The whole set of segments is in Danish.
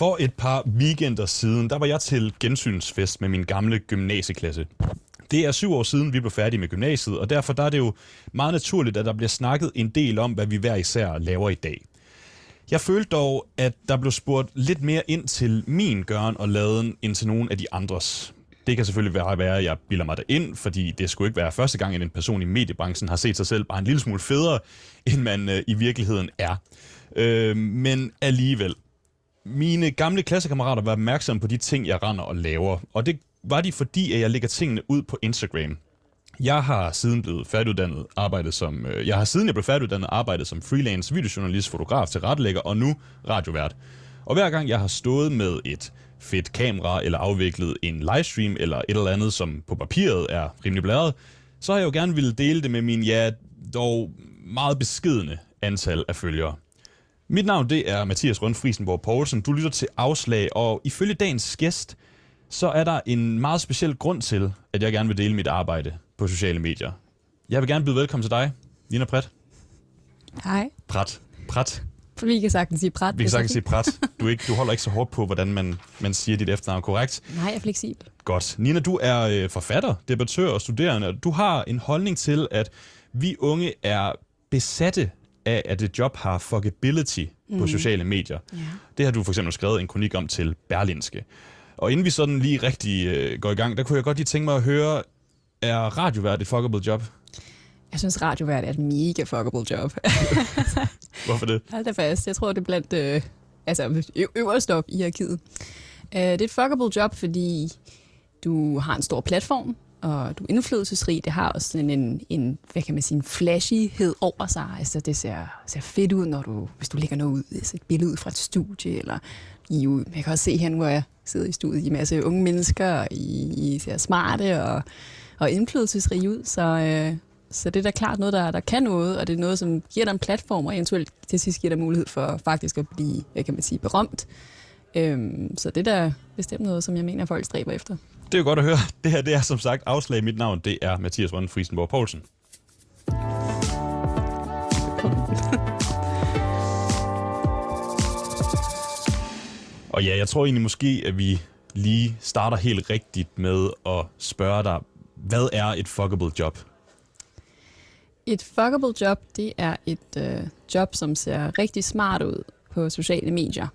For et par weekender siden, der var jeg til gensynsfest med min gamle gymnasieklasse. Det er syv år siden, vi blev færdige med gymnasiet, og derfor der er det jo meget naturligt, at der bliver snakket en del om, hvad vi hver især laver i dag. Jeg følte dog, at der blev spurgt lidt mere ind til min gøren og laden, end til nogen af de andres. Det kan selvfølgelig være, at jeg bilder mig ind, fordi det skulle ikke være første gang, at en person i mediebranchen har set sig selv bare en lille smule federe, end man øh, i virkeligheden er. Øh, men alligevel. Mine gamle klassekammerater var opmærksomme på de ting, jeg render og laver, og det var de, fordi at jeg lægger tingene ud på Instagram. Jeg har siden blevet færdiguddannet arbejdet som øh, jeg har siden jeg blev færdiguddannet arbejdet som freelance videojournalist, fotograf, til retlægger og nu radiovært. Og hver gang jeg har stået med et fedt kamera eller afviklet en livestream eller et eller andet, som på papiret er rimelig blæret, så har jeg jo gerne ville dele det med min, ja, dog meget beskidende antal af følgere. Mit navn det er Mathias Røn Friesenborg Poulsen. Du lytter til Afslag, og ifølge dagens gæst, så er der en meget speciel grund til, at jeg gerne vil dele mit arbejde på sociale medier. Jeg vil gerne byde velkommen til dig, Nina Prat. Hej. Prat. Prat. Vi kan sagtens sige Prat. Vi kan sagtens sige Prat. Du, ikke, du holder ikke så hårdt på, hvordan man, man siger dit efternavn korrekt. Nej, jeg er fleksibel. Godt. Nina, du er øh, forfatter, debattør og studerende. Du har en holdning til, at vi unge er besatte af, at et job har fuckability mm. på sociale medier. Ja. Det har du for eksempel skrevet en kronik om til Berlinske. Og inden vi sådan lige rigtig øh, går i gang, der kunne jeg godt lige tænke mig at høre, er radiovært et fuckable job? Jeg synes, radiovært er et mega fuckable job. Hvorfor det? Hold da fast. Jeg tror, det er blandt øh, altså, ø- øverst op i hierarkiet. Øh, det er et fuckable job, fordi du har en stor platform, og du er indflydelsesrig. Det har også sådan en, en, hvad kan man sige, en flashyhed over sig. Altså, det ser, ser fedt ud, når du, hvis du lægger noget ud, altså et billede ud fra et studie, eller i, jo- jeg kan også se her, hvor jeg sidder i studiet, i en masse unge mennesker, og I, I ser smarte og, og indflydelsesrige ud, så, øh, så det er da klart noget, der, der kan noget, og det er noget, som giver dig en platform, og eventuelt til sidst giver dig mulighed for faktisk at blive, hvad kan man sige, berømt. Øhm, så det er da bestemt noget, som jeg mener, folk stræber efter. Det er jo godt at høre. Det her det er som sagt afslag. Mit navn det er Mathias Rønne Friesenborg Poulsen. Og ja, jeg tror egentlig måske, at vi lige starter helt rigtigt med at spørge dig, hvad er et fuckable job? Et fuckable job, det er et øh, job, som ser rigtig smart ud på sociale medier.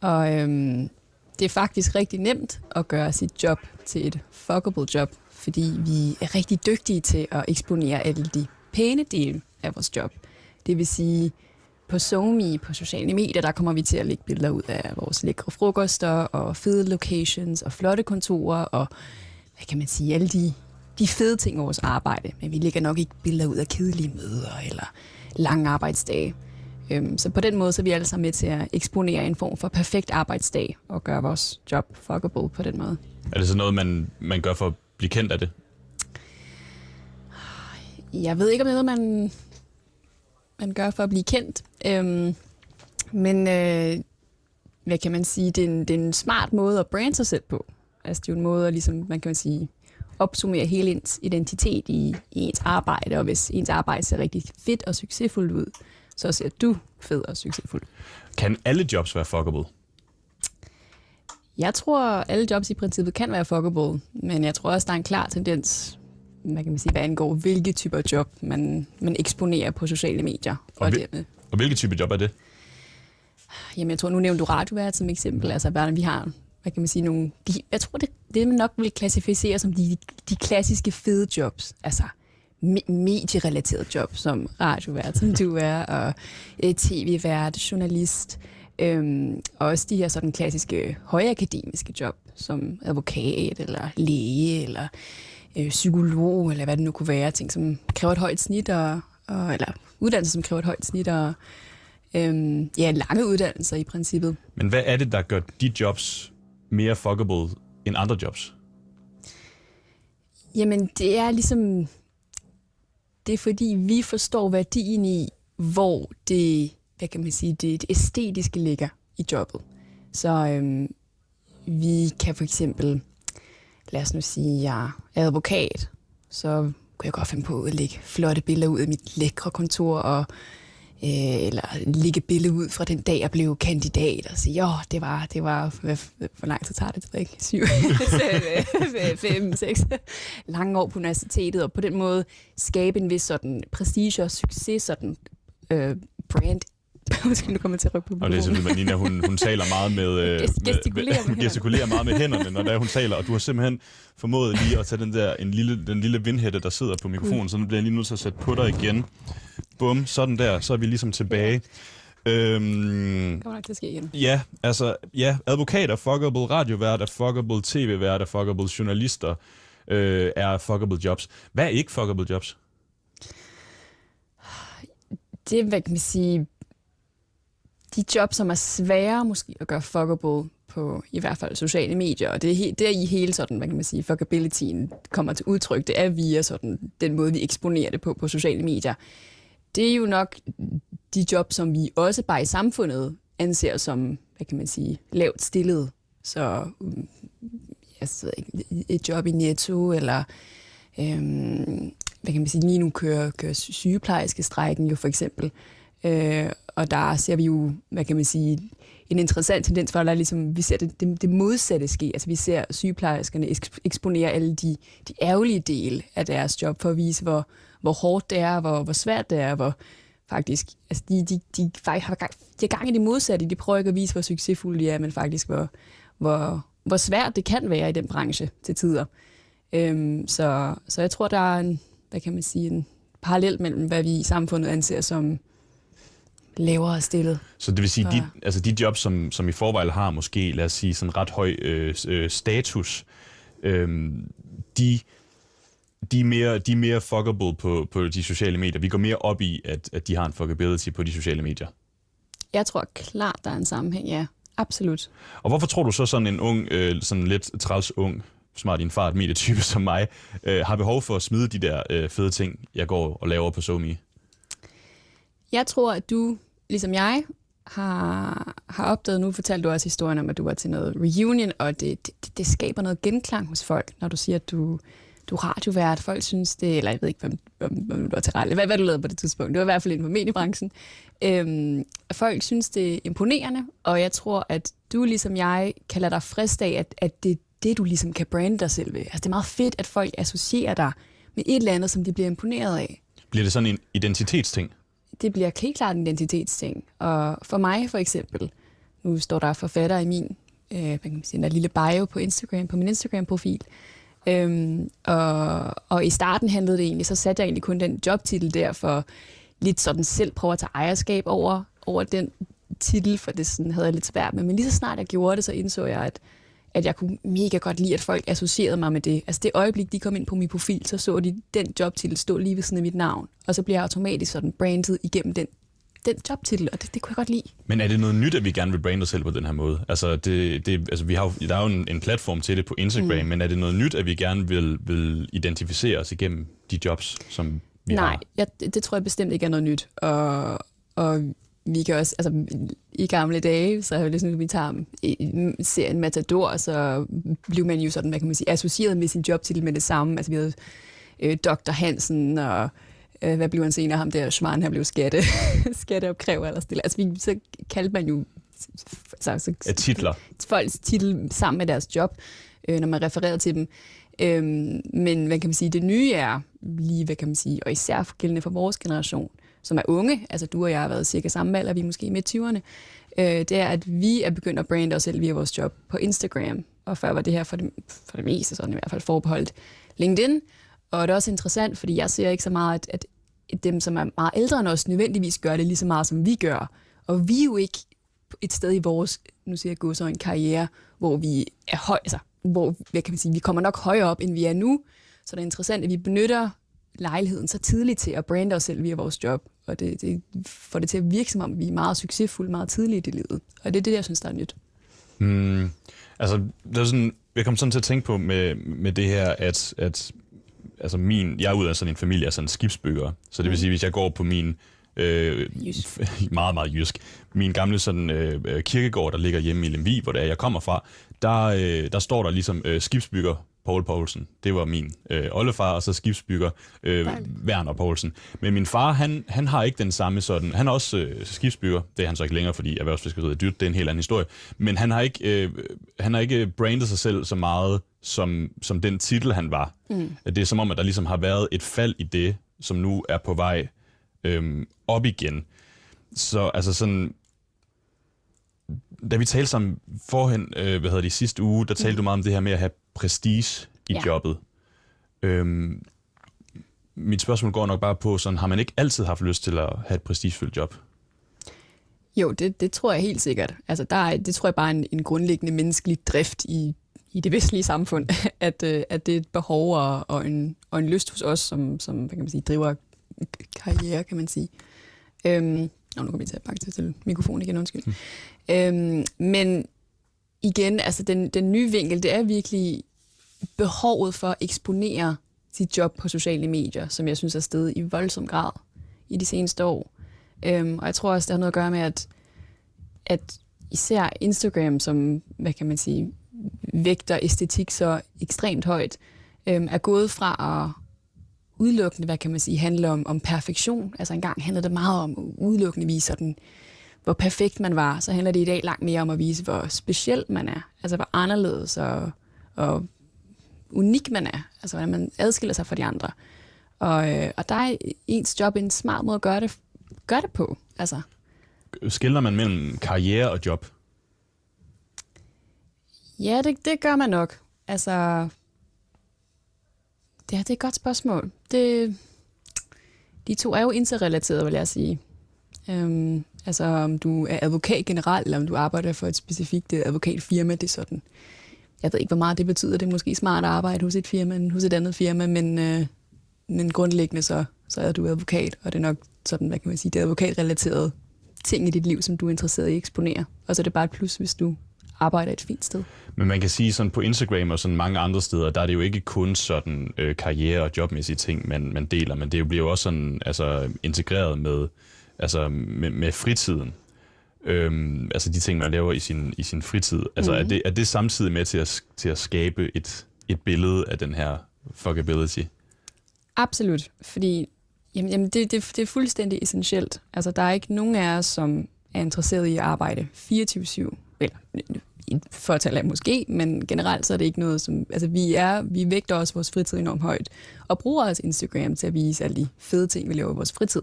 Og øhm, det er faktisk rigtig nemt at gøre sit job til et fuckable job, fordi vi er rigtig dygtige til at eksponere alle de pæne dele af vores job. Det vil sige, på SoMe, på sociale medier, der kommer vi til at lægge billeder ud af vores lækre frokoster og fede locations og flotte kontorer og hvad kan man sige, alle de, de fede ting i vores arbejde. Men vi lægger nok ikke billeder ud af kedelige møder eller lange arbejdsdage. Øhm, så på den måde så er vi alle sammen med til at eksponere en form for perfekt arbejdsdag og gøre vores job fuckable på den måde. Er det så noget, man, man gør for at blive kendt af det? Jeg ved ikke, om det er noget, man, man gør for at blive kendt. Øhm, men øh, hvad kan man sige? Det er, en, det er en smart måde at brande sig selv på. Altså, det er jo en måde at ligesom, man kan man sige, opsummere hele ens identitet i, i ens arbejde. Og hvis ens arbejde ser rigtig fedt og succesfuldt ud, så ser du fed og succesfuld. Kan alle jobs være fuckable? Jeg tror, alle jobs i princippet kan være fuckable, men jeg tror også, der er en klar tendens, hvad kan man sige, hvad angår, hvilke typer job man, man eksponerer på sociale medier. Og Og dermed, Og hvilke type job er det? jamen jeg tror, nu nævnte du radiovært som eksempel, altså hvad vi har, hvad kan man sige, nogle, de, jeg tror, det, det man nok vil klassificere som de, de klassiske fede jobs, altså me- medierelaterede job, som radiovært, som du er, og øh, tv-vært, journalist, øhm, og også de her sådan klassiske højakademiske job, som advokat, eller læge, eller øh, psykolog, eller hvad det nu kunne være, ting, som kræver et højt snit, og, og, eller uddannelser, som kræver et højt snit, og øhm, ja, lange uddannelser i princippet. Men hvad er det, der gør de jobs mere fuckable end andre jobs? Jamen, det er ligesom... Det er fordi, vi forstår værdien i, hvor det, hvad kan man sige, det, det æstetiske ligger i jobbet. Så øhm, vi kan for eksempel, lad os nu sige, jeg er advokat, så kunne jeg godt finde på at lægge flotte billeder ud af mit lækre kontor, og øh, eller ligge billede ud fra den dag, jeg blev kandidat, og sige, åh, det var, det var, hvad, hvor lang tid tager det, det ved ikke, syv, fem, seks, lange år på universitetet, og på den måde skabe en vis sådan prestige og succes, sådan øh, brand Måske nu kommer til at rykke på Og det er simpelthen, Nina, hun, hun taler meget med... Øh, gestikulerer med, med, gestikulerer meget med hænderne, når der, hun taler, og du har simpelthen formået lige at tage den der en lille, den lille vindhætte, der sidder på mikrofonen, mm. så nu bliver jeg lige nødt til at sætte på dig igen. Bum, sådan der, så er vi ligesom tilbage. Øhm, kommer nok til at ske igen. Ja, altså, ja, advokater, fuckable radioværter, fuckable tv-værter, fuckable journalister øh, er fuckable jobs. Hvad er ikke fuckable jobs? Det hvad kan man sige, de job, som er svære måske at gøre fuckable på i hvert fald sociale medier, og det er, he, det er i hele sådan, hvad kan man sige, fuckabilityen kommer til udtryk, det er via sådan den måde, vi eksponerer det på på sociale medier. Det er jo nok de job, som vi også bare i samfundet anser som, hvad kan man sige, lavt stillet. Så mm, jeg ved ikke, et job i Netto, eller øhm, hvad kan man sige, lige nu kører, kører sygeplejerske strækken jo for eksempel. Øh, og der ser vi jo, hvad kan man sige, en interessant tendens, hvor der ligesom, vi ser det, det, det modsatte ske. Altså vi ser sygeplejerskerne eksponere alle de, de ærgerlige dele af deres job for at vise, hvor, hvor hårdt det er, hvor, hvor svært det er, hvor faktisk, altså de, de, de, faktisk har gang, de har gang i det modsatte. De prøver ikke at vise, hvor succesfulde de er, men faktisk, hvor, hvor, hvor svært det kan være i den branche til tider. Øhm, så, så jeg tror, der er en, hvad kan man sige, en parallel mellem, hvad vi i samfundet anser som lavere stillet. Så det vil sige, de, altså de jobs, som, som i forvejen har måske, lad os sige, sådan ret høj øh, øh, status, øh, de, de, er mere, de er mere fuckable på, på de sociale medier. Vi går mere op i, at, at de har en fuckability på de sociale medier. Jeg tror klart, der er en sammenhæng, ja. Absolut. Og hvorfor tror du så sådan en ung, øh, sådan lidt træls ung, smart i en fart medietype som mig, øh, har behov for at smide de der øh, fede ting, jeg går og laver på SoMe? Jeg tror, at du ligesom jeg, har, har opdaget, nu fortalte du også historien om, at du var til noget reunion, og det, det, det skaber noget genklang hos folk, når du siger, at du, du er radiovært. Folk synes det, eller jeg ved ikke, hvem, hvem du var til radio, hvad, hvad du lavede på det tidspunkt. Det var i hvert fald inden for mediebranchen. Øhm, folk synes det er imponerende, og jeg tror, at du ligesom jeg kan lade dig frist af, at, at det er det, du ligesom kan brande dig selv ved. Altså det er meget fedt, at folk associerer dig med et eller andet, som de bliver imponeret af. Bliver det sådan en identitetsting? Det bliver helt klart en identitetsting. Og for mig for eksempel, nu står der forfatter i min øh, kan man sige, der lille bio på Instagram, på min Instagram-profil. Øhm, og, og i starten handlede det egentlig, så satte jeg egentlig kun den jobtitel der for lidt sådan selv prøve at tage ejerskab over, over den titel, for det sådan havde jeg lidt svært med. Men lige så snart jeg gjorde det, så indså jeg, at at jeg kunne mega godt lide, at folk associerede mig med det. Altså det øjeblik, de kom ind på min profil, så så de den jobtitel stå lige ved siden af mit navn. Og så bliver jeg automatisk sådan brandet igennem den den jobtitel, og det, det kunne jeg godt lide. Men er det noget nyt, at vi gerne vil brande os selv på den her måde? Altså, det, det, altså vi har jo, der er jo en, en platform til det på Instagram, mm. men er det noget nyt, at vi gerne vil, vil identificere os igennem de jobs, som vi Nej, har? Nej, det tror jeg bestemt ikke er noget nyt. Og, og vi kan også, altså i gamle dage, så har ligesom, vi tager serien Matador, så blev man jo sådan, hvad kan man sige, associeret med sin jobtitel med det samme. Altså vi havde øh, Dr. Hansen, og øh, hvad blev han senere, ham der Schmarrn, han blev skatte, skatteopkræver eller stille. Altså vi, så kaldte man jo så, så, ja, titler. folks titel sammen med deres job, øh, når man refererede til dem. Øhm, men hvad kan man sige, det nye er lige, hvad kan man sige, og især gældende for vores generation, som er unge, altså du og jeg har været cirka samme alder, vi er måske midt 20'erne, øh, det er, at vi er begyndt at brande os selv via vores job på Instagram. Og før var det her for det, for det meste sådan i hvert fald forbeholdt LinkedIn. Og det er også interessant, fordi jeg ser ikke så meget, at, at dem, som er meget ældre end os, nødvendigvis gør det lige så meget, som vi gør. Og vi er jo ikke et sted i vores, nu siger jeg gå så en karriere, hvor vi er høj, altså, hvor hvad kan man sige, vi kommer nok højere op, end vi er nu. Så det er interessant, at vi benytter lejligheden så tidligt til at brande os selv via vores job og det, det får det til at virke som om, vi er meget succesfulde meget tidligt i livet. Og det er det, jeg synes, der er nyt. Mm, altså, det er sådan, jeg kom sådan til at tænke på med, med det her, at, at altså min, jeg er ud af sådan en familie af sådan skibsbygger. Så det vil mm. sige, hvis jeg går på min øh, meget, meget jysk. Min gamle sådan, øh, kirkegård, der ligger hjemme i Lemvi, hvor det er, jeg kommer fra, der, øh, der står der ligesom øh, skibsbygger Paul Poulsen. Det var min øh, oldefar, og så skibsbygger øh, Werner Poulsen. Men min far, han, han har ikke den samme sådan... Han er også øh, skibsbygger. Det er han så ikke længere, fordi erhvervsfiskeriet er dyrt. Det er en helt anden historie. Men han har ikke, øh, han har ikke brandet sig selv så meget, som, som den titel, han var. Mm. Det er som om, at der ligesom har været et fald i det, som nu er på vej øh, op igen. Så altså sådan, da vi talte sammen forhen, øh, hvad hedder det, sidste uge, der talte mm. du meget om det her med at have prestige i ja. jobbet. Øhm, mit spørgsmål går nok bare på, sådan, har man ikke altid haft lyst til at have et prestigefyldt job? Jo, det, det tror jeg helt sikkert. Altså, der er, det tror jeg bare er en, en grundlæggende menneskelig drift i, i det vestlige samfund, at, øh, at det er et behov og, og, en, og en lyst hos os, som, som hvad kan man sige, driver karriere, kan man sige. Øhm, Nå, nu kommer vi til at pakke til mikrofonen igen, undskyld. Mm. Øhm, men igen, altså den, den nye vinkel, det er virkelig behovet for at eksponere sit job på sociale medier, som jeg synes er steget i voldsom grad i de seneste år. Øhm, og jeg tror også, det har noget at gøre med, at, at især Instagram, som, hvad kan man sige, vægter æstetik så ekstremt højt, øhm, er gået fra at udelukkende, hvad kan man sige, handle om, om perfektion. Altså engang handlede det meget om udelukkende vise sådan, hvor perfekt man var. Så handler det i dag langt mere om at vise, hvor speciel man er. Altså hvor anderledes og, og unik man er. Altså hvordan man adskiller sig fra de andre. Og, øh, og der er ens job en smart måde at gøre det, gøre det på. Altså. Skiller man mellem karriere og job? Ja, det, det gør man nok. Altså, det, er, det er et godt spørgsmål. Det, de to er jo interrelaterede, vil jeg sige. Øhm, altså om du er advokat generelt, eller om du arbejder for et specifikt øh, advokatfirma, det er sådan. Jeg ved ikke, hvor meget det betyder. Det er måske smart at arbejde hos et firma end hos et andet firma, men, øh, men grundlæggende så, så er du advokat, og det er nok sådan, hvad kan man sige, det er advokatrelaterede ting i dit liv, som du er interesseret i at eksponere. Og så er det bare et plus, hvis du arbejder et fint sted. Men man kan sige sådan på Instagram og sådan mange andre steder, der er det jo ikke kun sådan øh, karriere- og jobmæssige ting, man, man deler, men det bliver jo også sådan altså, integreret med, altså, med, med fritiden. Øhm, altså de ting, man laver i sin, i sin fritid. Altså mm. er, det, er det samtidig med til at, til at skabe et, et billede af den her fuckability? Absolut, fordi jamen, jamen det, det, det er fuldstændig essentielt. Altså der er ikke nogen af os, som er interesseret i at arbejde 24-7 eller fortal af måske, men generelt så er det ikke noget, som... Altså, vi, er, vi vægter også vores fritid enormt højt, og bruger også Instagram til at vise alle de fede ting, vi laver i vores fritid.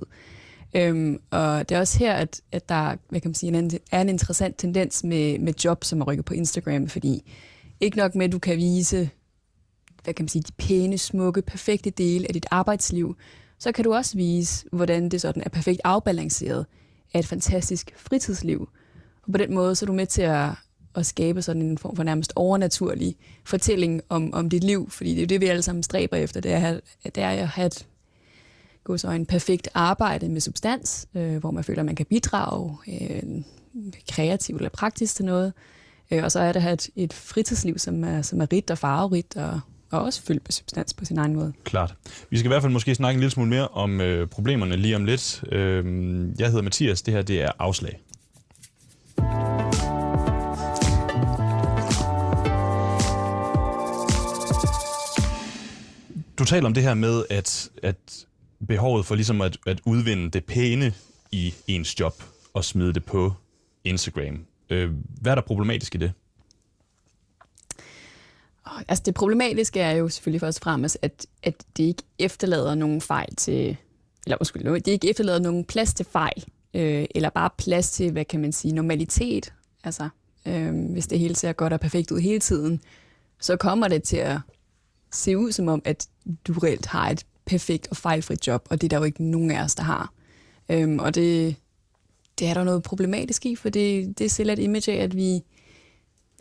Øhm, og det er også her, at, at der hvad kan man sige, en, er en interessant tendens med, med job, som er rykket på Instagram, fordi ikke nok med, at du kan vise hvad kan man sige, de pæne, smukke, perfekte dele af dit arbejdsliv, så kan du også vise, hvordan det sådan er perfekt afbalanceret af et fantastisk fritidsliv. Og på den måde så er du med til at, at skabe sådan en form for nærmest overnaturlig fortælling om, om dit liv, fordi det er jo det, vi alle sammen stræber efter, det er, det er at have et gå så en perfekt arbejde med substans, øh, hvor man føler, at man kan bidrage øh, kreativt eller praktisk til noget. Øh, og så er det at have et, et fritidsliv, som er, som er rigt og farverigt og, og også fyldt med substans på sin egen måde. Klart. Vi skal i hvert fald måske snakke en lille smule mere om øh, problemerne lige om lidt. Øh, jeg hedder Mathias, det her det er Afslag. Du taler om det her med, at, at behovet for ligesom at, at udvinde det pæne i ens job og smide det på Instagram. Øh, hvad er der problematisk i det? Altså det problematiske er jo selvfølgelig først og fremmest, at, at det ikke efterlader nogen fejl til, eller undskyld, det ikke efterlader nogen plads til fejl, øh, eller bare plads til, hvad kan man sige, normalitet. Altså, øh, hvis det hele ser godt og perfekt ud hele tiden, så kommer det til at se ud som om, at du reelt har et perfekt og fejlfrit job, og det er der jo ikke nogen af os, der har. Øhm, og det, det er der noget problematisk i, for det, det sælger et image af, at, vi,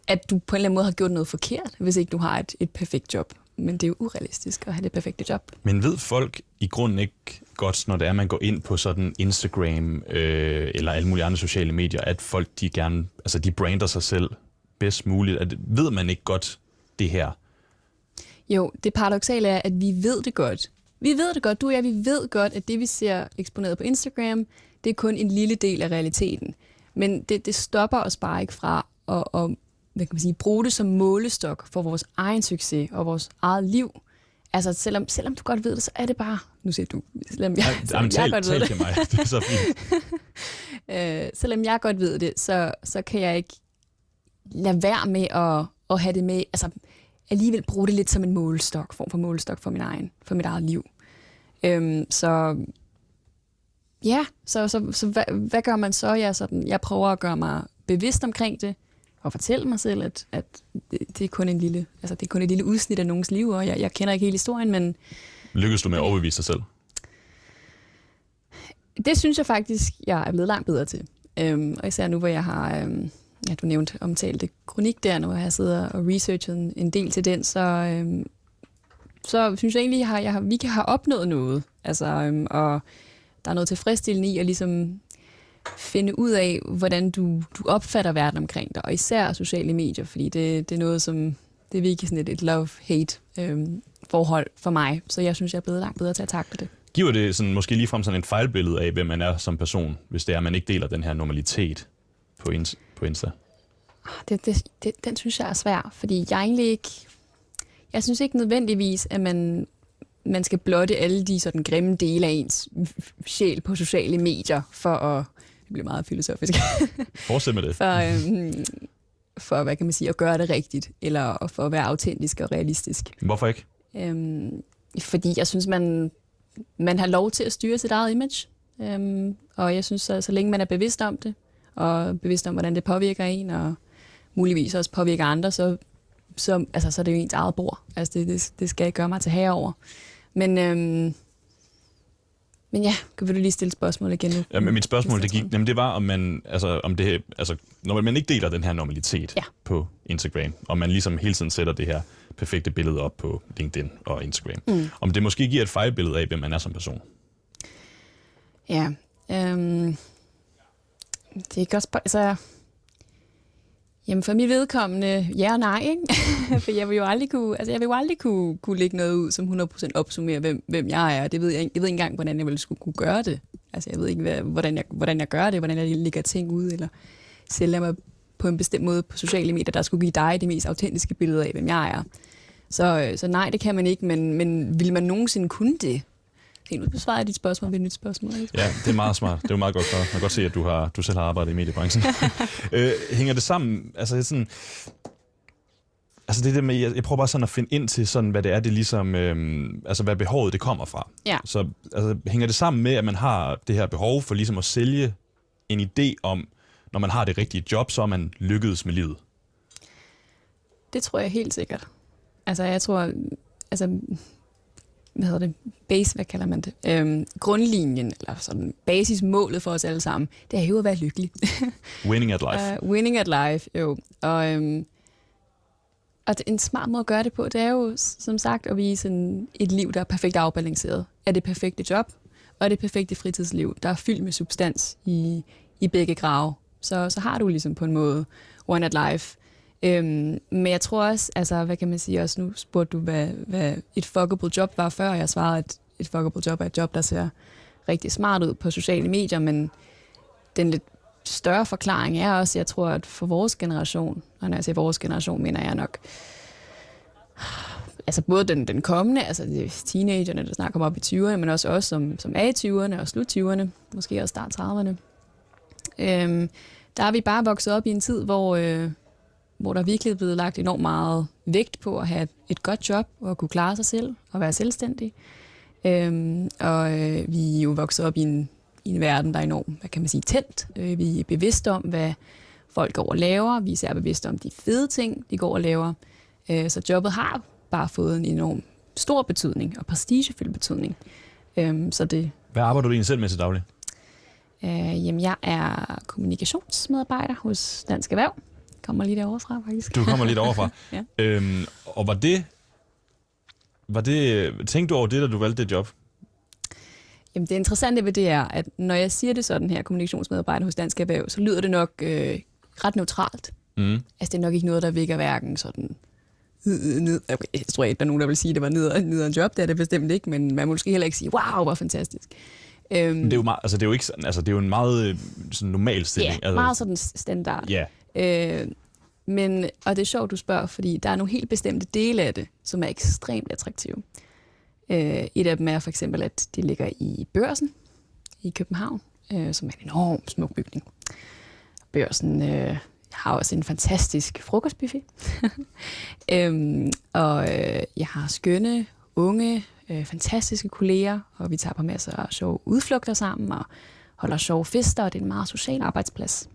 at du på en eller anden måde har gjort noget forkert, hvis ikke du har et, et perfekt job. Men det er jo urealistisk at have det perfekte job. Men ved folk i grunden ikke godt, når det er, at man går ind på sådan Instagram øh, eller alle mulige andre sociale medier, at folk de gerne, altså de brander sig selv bedst muligt? At, ved man ikke godt det her? Jo, det paradoxale er, at vi ved det godt. Vi ved det godt, du og jeg, vi ved godt, at det vi ser eksponeret på Instagram, det er kun en lille del af realiteten. Men det, det stopper os bare ikke fra at, at hvad kan man sige, bruge det som målestok for vores egen succes og vores eget liv. Altså, selvom, selvom du godt ved det, så er det bare... Nu siger du, selvom jeg, Ej, selvom Jamen, jeg tal, godt ved det. til mig. Det er så fint. Øh, selvom jeg godt ved det, så, så kan jeg ikke lade være med at, at have det med, altså alligevel bruge det lidt som en målestok, form for målestok for, min egen, for mit eget liv. Øhm, så ja, så, så, så hvad, hvad gør man så? Jeg, sådan, jeg prøver at gøre mig bevidst omkring det, og fortælle mig selv, at, at det, det, er kun en lille, altså, det er kun et lille udsnit af nogens liv, og jeg, jeg kender ikke hele historien, men Lykkes du med at overbevise dig selv? Det synes jeg faktisk, jeg er blevet langt bedre til. Øhm, og især nu, hvor jeg har, øhm, ja, du nævnte omtalte kronik der, nu har jeg siddet og researchet en, en del til den, så, øhm, så synes jeg egentlig, jeg har, jeg har, vi kan have opnået noget. Altså, øhm, og der er noget tilfredsstillende i at ligesom finde ud af, hvordan du, du opfatter verden omkring dig, og især sociale medier, fordi det, det er noget, som det er virkelig sådan et, et love-hate øhm, forhold for mig. Så jeg synes, jeg er blevet langt bedre til at takle det. Giver det sådan, måske ligefrem sådan et fejlbillede af, hvem man er som person, hvis det er, at man ikke deler den her normalitet på, ins- på Insta? Det, det, det, den synes jeg er svær, fordi jeg egentlig ikke... Jeg synes ikke nødvendigvis, at man, man skal blotte alle de sådan grimme dele af ens sjæl på sociale medier, for at... Det bliver meget filosofisk. Fortsæt med det. for, øhm, for, hvad kan man sige, at gøre det rigtigt, eller for at være autentisk og realistisk. Hvorfor ikke? Øhm, fordi jeg synes, man, man har lov til at styre sit eget image. Øhm, og jeg synes, at så længe man er bevidst om det, og bevidst om, hvordan det påvirker en, og muligvis også påvirker andre, så, så, altså, så er det jo ens eget bord. Altså, det, det, det skal jeg gøre mig til herover. Men, øhm, men ja, kan du lige stille spørgsmål igen nu? Ja, men mit spørgsmål, det, gik, jamen, det var, om man, altså, om det, altså, når man ikke deler den her normalitet Ja. på Instagram, og man ligesom hele tiden sætter det her perfekte billede op på LinkedIn og Instagram, Mm. om det måske giver et fejlbillede af, hvem man er som person. Ja, øhm, det er godt spørgsmål. Altså, jamen for mit vedkommende, ja og nej, ikke? for jeg vil jo aldrig kunne, altså jeg vil jo aldrig kunne, kunne lægge noget ud, som 100% opsummerer, hvem, hvem jeg er. Det ved jeg, jeg ved ikke engang, hvordan jeg ville skulle kunne gøre det. Altså jeg ved ikke, hvad, hvordan, jeg, hvordan jeg gør det, hvordan jeg lægger ting ud, eller sælger mig på en bestemt måde på sociale medier, der skulle give dig det mest autentiske billede af, hvem jeg er. Så, øh, så nej, det kan man ikke, men, men vil man nogensinde kunne det? Besvarer jeg dit spørgsmål ved et nyt spørgsmål. ikke? Ja, det er meget smart. Det er jo meget godt for. Man kan godt se, at du, har, du selv har arbejdet i mediebranchen. øh, hænger det sammen? Altså, sådan, altså det der med, jeg, jeg prøver bare sådan at finde ind til, sådan, hvad det er, det ligesom, øhm, altså hvad behovet det kommer fra. Ja. Så altså, hænger det sammen med, at man har det her behov for ligesom at sælge en idé om, når man har det rigtige job, så er man lykkedes med livet? Det tror jeg helt sikkert. Altså, jeg tror, altså, hvad hedder det, base, hvad kalder man det? Øhm, grundlinjen, eller sådan basismålet for os alle sammen, det er jo at være lykkelig. Winning at life. Uh, winning at life, jo. Og, øhm, og det, en smart måde at gøre det på, det er jo, som sagt, at vise en, et liv, der er perfekt afbalanceret. Er det perfekte job, og er det perfekte fritidsliv, der er fyldt med substans i, i begge grave. Så, så har du ligesom på en måde one at life. Øhm, men jeg tror også, altså hvad kan man sige også, nu spurgte du, hvad, hvad et fuckable job var før, og jeg svarede, at et fuckable job er et job, der ser rigtig smart ud på sociale medier, men den lidt større forklaring er også, jeg tror, at for vores generation, og når jeg siger vores generation, mener jeg nok, altså både den, den kommende, altså de teenagerne, der snart kommer op i 20'erne, men også os, som, som er i 20'erne og slut 20'erne, måske også start 30'erne. Øhm, der er vi bare vokset op i en tid, hvor, øh, hvor der virkelig er blevet lagt enormt meget vægt på at have et godt job og at kunne klare sig selv og være selvstændig. Øhm, og øh, vi er jo vokset op i en, i en verden, der er enormt, hvad kan man sige, tændt. Øh, vi er bevidste om, hvad folk går og laver. Vi er især bevidste om de fede ting, de går og laver. Øh, så jobbet har bare fået en enorm stor betydning og prestigefyldt betydning. Øhm, så det, Hvad arbejder du egentlig selv med til daglig? øh, jamen, jeg er kommunikationsmedarbejder hos Dansk Erhverv. Kommer lige derovre fra, faktisk. Du kommer lidt overfra. Ja. øhm, og var det, var det, tænkte du over det, da du valgte det job? Jamen, det interessante ved det er, at når jeg siger det sådan her, kommunikationsmedarbejder hos Dansk Erhverv, så lyder det nok øh, ret neutralt. Mm. Altså, det er nok ikke noget, der vækker hverken sådan... øh, Ned, okay, jeg tror ikke, der er nogen, der vil sige, at det var ned, ned en job. Det er det bestemt ikke, men man må måske heller ikke sige, wow, hvor fantastisk. Øhm, det er jo meget, altså det er jo ikke sådan, altså det er jo en meget øh, sådan normal stilling. ja, altså, meget sådan standard. Ja, Øh, Men, og det er sjovt, du spørger, fordi der er nogle helt bestemte dele af det, som er ekstremt attraktive. Øh, et af dem er for eksempel, at de ligger i børsen i København, øh, som er en enorm smuk bygning. Børsen øh, har også en fantastisk frokostbuffet. øhm, og øh, jeg har skønne, unge, øh, fantastiske kolleger, og vi tager på masser af sjove udflugter sammen, og holder sjove fester, og det er en meget social arbejdsplads.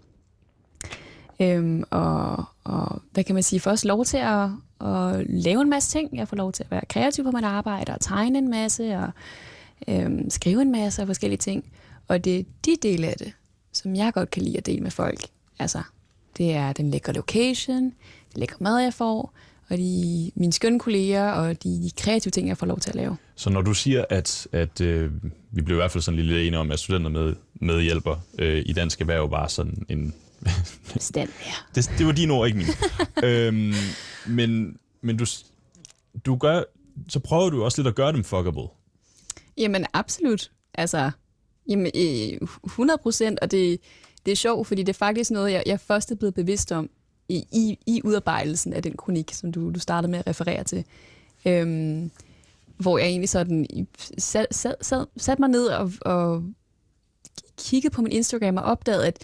Øhm, og, og hvad kan man sige, får også lov til at, at lave en masse ting. Jeg får lov til at være kreativ på mit arbejde, og tegne en masse, og øhm, skrive en masse af forskellige ting. Og det er de dele af det, som jeg godt kan lide at dele med folk. Altså, det er den lækre location, det lækre mad, jeg får, og de, mine skønne kolleger, og de, de kreative ting, jeg får lov til at lave. Så når du siger, at, at øh, vi blev i hvert fald sådan lidt enige om, at studenter med, medhjælper øh, i dansk erhverv var sådan en... Stand, ja. det, det var dine ord, ikke mine. øhm, men men du, du gør, så prøver du også lidt at gøre dem fuckable. Jamen absolut. Altså, jamen, 100 procent, og det, det er sjovt, fordi det er faktisk noget, jeg, jeg først er blevet bevidst om i, i, i udarbejdelsen af den kronik, som du, du startede med at referere til. Øhm, hvor jeg egentlig sådan sat, sat, sat, sat mig ned og, og kiggede på min Instagram og opdagede, at,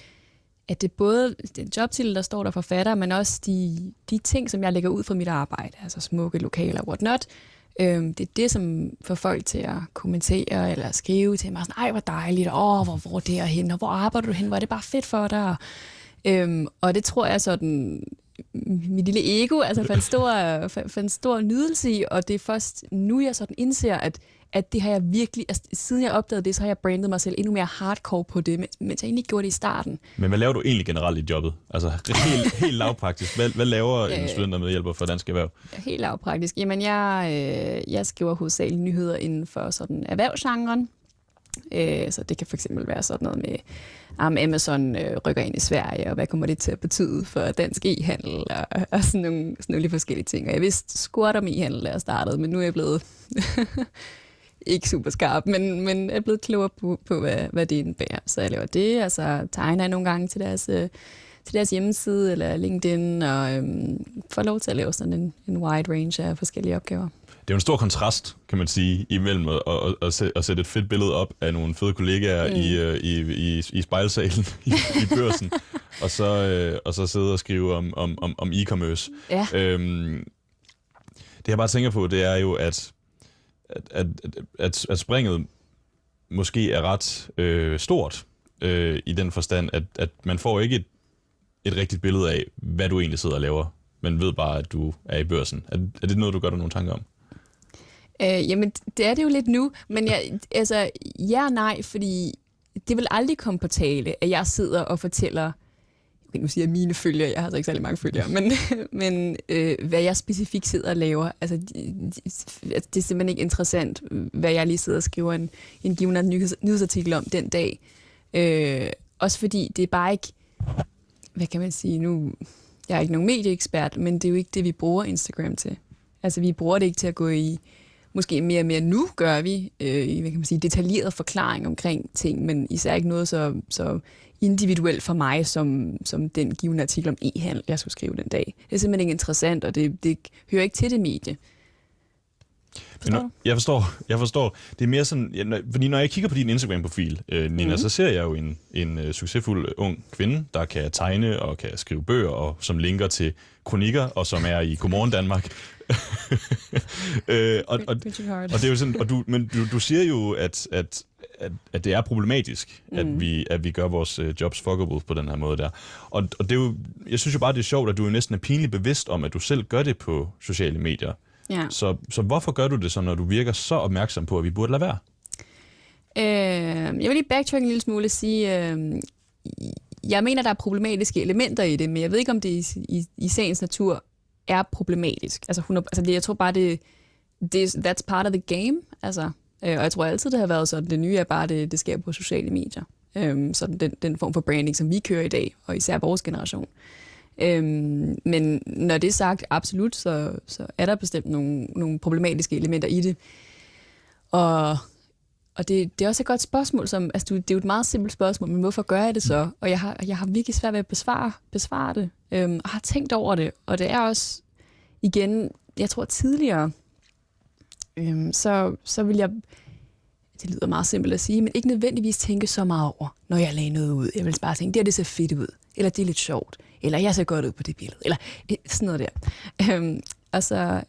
at det er både den jobtitel, der står der forfatter, men også de, de ting, som jeg lægger ud fra mit arbejde, altså smukke lokaler og whatnot, Øhm, det er det, som får folk til at kommentere eller skrive til mig. Sådan, Ej, hvor dejligt, og hvor, hvor det er hen, og hvor arbejder du hen, hvor er det bare fedt for dig. Øhm, og det tror jeg sådan, mit lille ego altså fandt stor, fandt stor nydelse i, og det er først nu, jeg sådan indser, at at det har jeg virkelig, altså siden jeg opdagede det, så har jeg brandet mig selv endnu mere hardcore på det, mens jeg egentlig gjorde det i starten. Men hvad laver du egentlig generelt i jobbet? Altså helt, helt lavpraktisk. Hvad, hvad laver en student med hjælper for Dansk Erhverv? Helt lavpraktisk. Jamen jeg, øh, jeg skriver hovedsageligt nyheder inden for sådan erhvervsgenren. Øh, så det kan fx være sådan noget med, om Amazon øh, rykker ind i Sverige, og hvad kommer det til at betyde for dansk e-handel, og, og sådan, nogle, sådan nogle lige forskellige ting. Og jeg vidste squat om e-handel, da jeg startede, men nu er jeg blevet ikke super skarp, men, men er blevet klogere på, på hvad, hvad det indebærer. Så jeg laver det, altså tegner jeg nogle gange til deres, øh, til deres hjemmeside eller LinkedIn, og øhm, får lov til at lave sådan en, en wide range af forskellige opgaver. Det er jo en stor kontrast, kan man sige, imellem at, at, at, sætte, at sætte et fedt billede op af nogle fede kollegaer mm. i, øh, i, i, i spejlsalen i, i børsen, og, så, øh, og så sidde og skrive om, om, om, om e-commerce. Ja. Øhm, det jeg bare tænker på, det er jo, at at, at, at, at springet måske er ret øh, stort øh, i den forstand, at, at man får ikke et, et rigtigt billede af, hvad du egentlig sidder og laver, men ved bare, at du er i børsen. Er, er det noget, du gør dig nogle tanker om? Øh, jamen, det er det jo lidt nu, men jeg, altså, ja og nej, fordi det vil aldrig komme på tale, at jeg sidder og fortæller nu siger jeg mine følgere, jeg har altså ikke særlig mange følgere, men, men øh, hvad jeg specifikt sidder og laver, altså, det, altså, det er simpelthen ikke interessant, hvad jeg lige sidder og skriver en, en given nyheds, nyhedsartikel om den dag. Øh, også fordi det er bare ikke, hvad kan man sige nu, jeg er ikke nogen medieekspert, men det er jo ikke det, vi bruger Instagram til. Altså, vi bruger det ikke til at gå i, måske mere og mere nu gør vi, øh, hvad kan man sige, detaljeret forklaring omkring ting, men især ikke noget så, så individuelt for mig, som, som den givende artikel om e-handel, jeg skulle skrive den dag. Det er simpelthen ikke interessant, og det, det hører ikke til det medie. Forstår når, jeg forstår, jeg forstår. Det er mere sådan, ja, når, fordi når jeg kigger på din Instagram-profil, øh, Nina, mm. så ser jeg jo en, en uh, succesfuld ung kvinde, der kan tegne og kan skrive bøger, og som linker til kronikker, og som er i Godmorgen Danmark. øh, og, og, og, det er jo sådan, og du, men du, du siger jo, at, at at, at det er problematisk, mm. at, vi, at vi gør vores uh, jobs fuckable på den her måde der. Og, og det er jo, jeg synes jo bare, det er sjovt, at du er næsten er pinligt bevidst om, at du selv gør det på sociale medier. Ja. Så, så hvorfor gør du det så, når du virker så opmærksom på, at vi burde lade være? Øh, jeg vil lige backtrack en lille smule og sige, øh, jeg mener, der er problematiske elementer i det, men jeg ved ikke, om det i, i, i sagens natur er problematisk. Altså, 100, altså det, jeg tror bare, det, det, that's part of the game. Altså, Øh, og jeg tror altid, det har været sådan. Det nye er bare, det, det sker på sociale medier. Øhm, sådan den, den form for branding, som vi kører i dag, og især vores generation. Øhm, men når det er sagt, absolut, så, så er der bestemt nogle, nogle problematiske elementer i det. Og og det, det er også et godt spørgsmål, som, altså du, det er jo et meget simpelt spørgsmål, men hvorfor gør jeg det så? Og jeg har, jeg har virkelig svært ved at besvare, besvare det, øhm, og har tænkt over det, og det er også, igen, jeg tror tidligere, øhm, så, så vil jeg, det lyder meget simpelt at sige, men ikke nødvendigvis tænke så meget over, når jeg lagde noget ud. Jeg vil bare tænke, det her det ser fedt ud, eller det er lidt sjovt, eller jeg ser godt ud på det billede, eller øh, sådan noget der. Øhm, altså,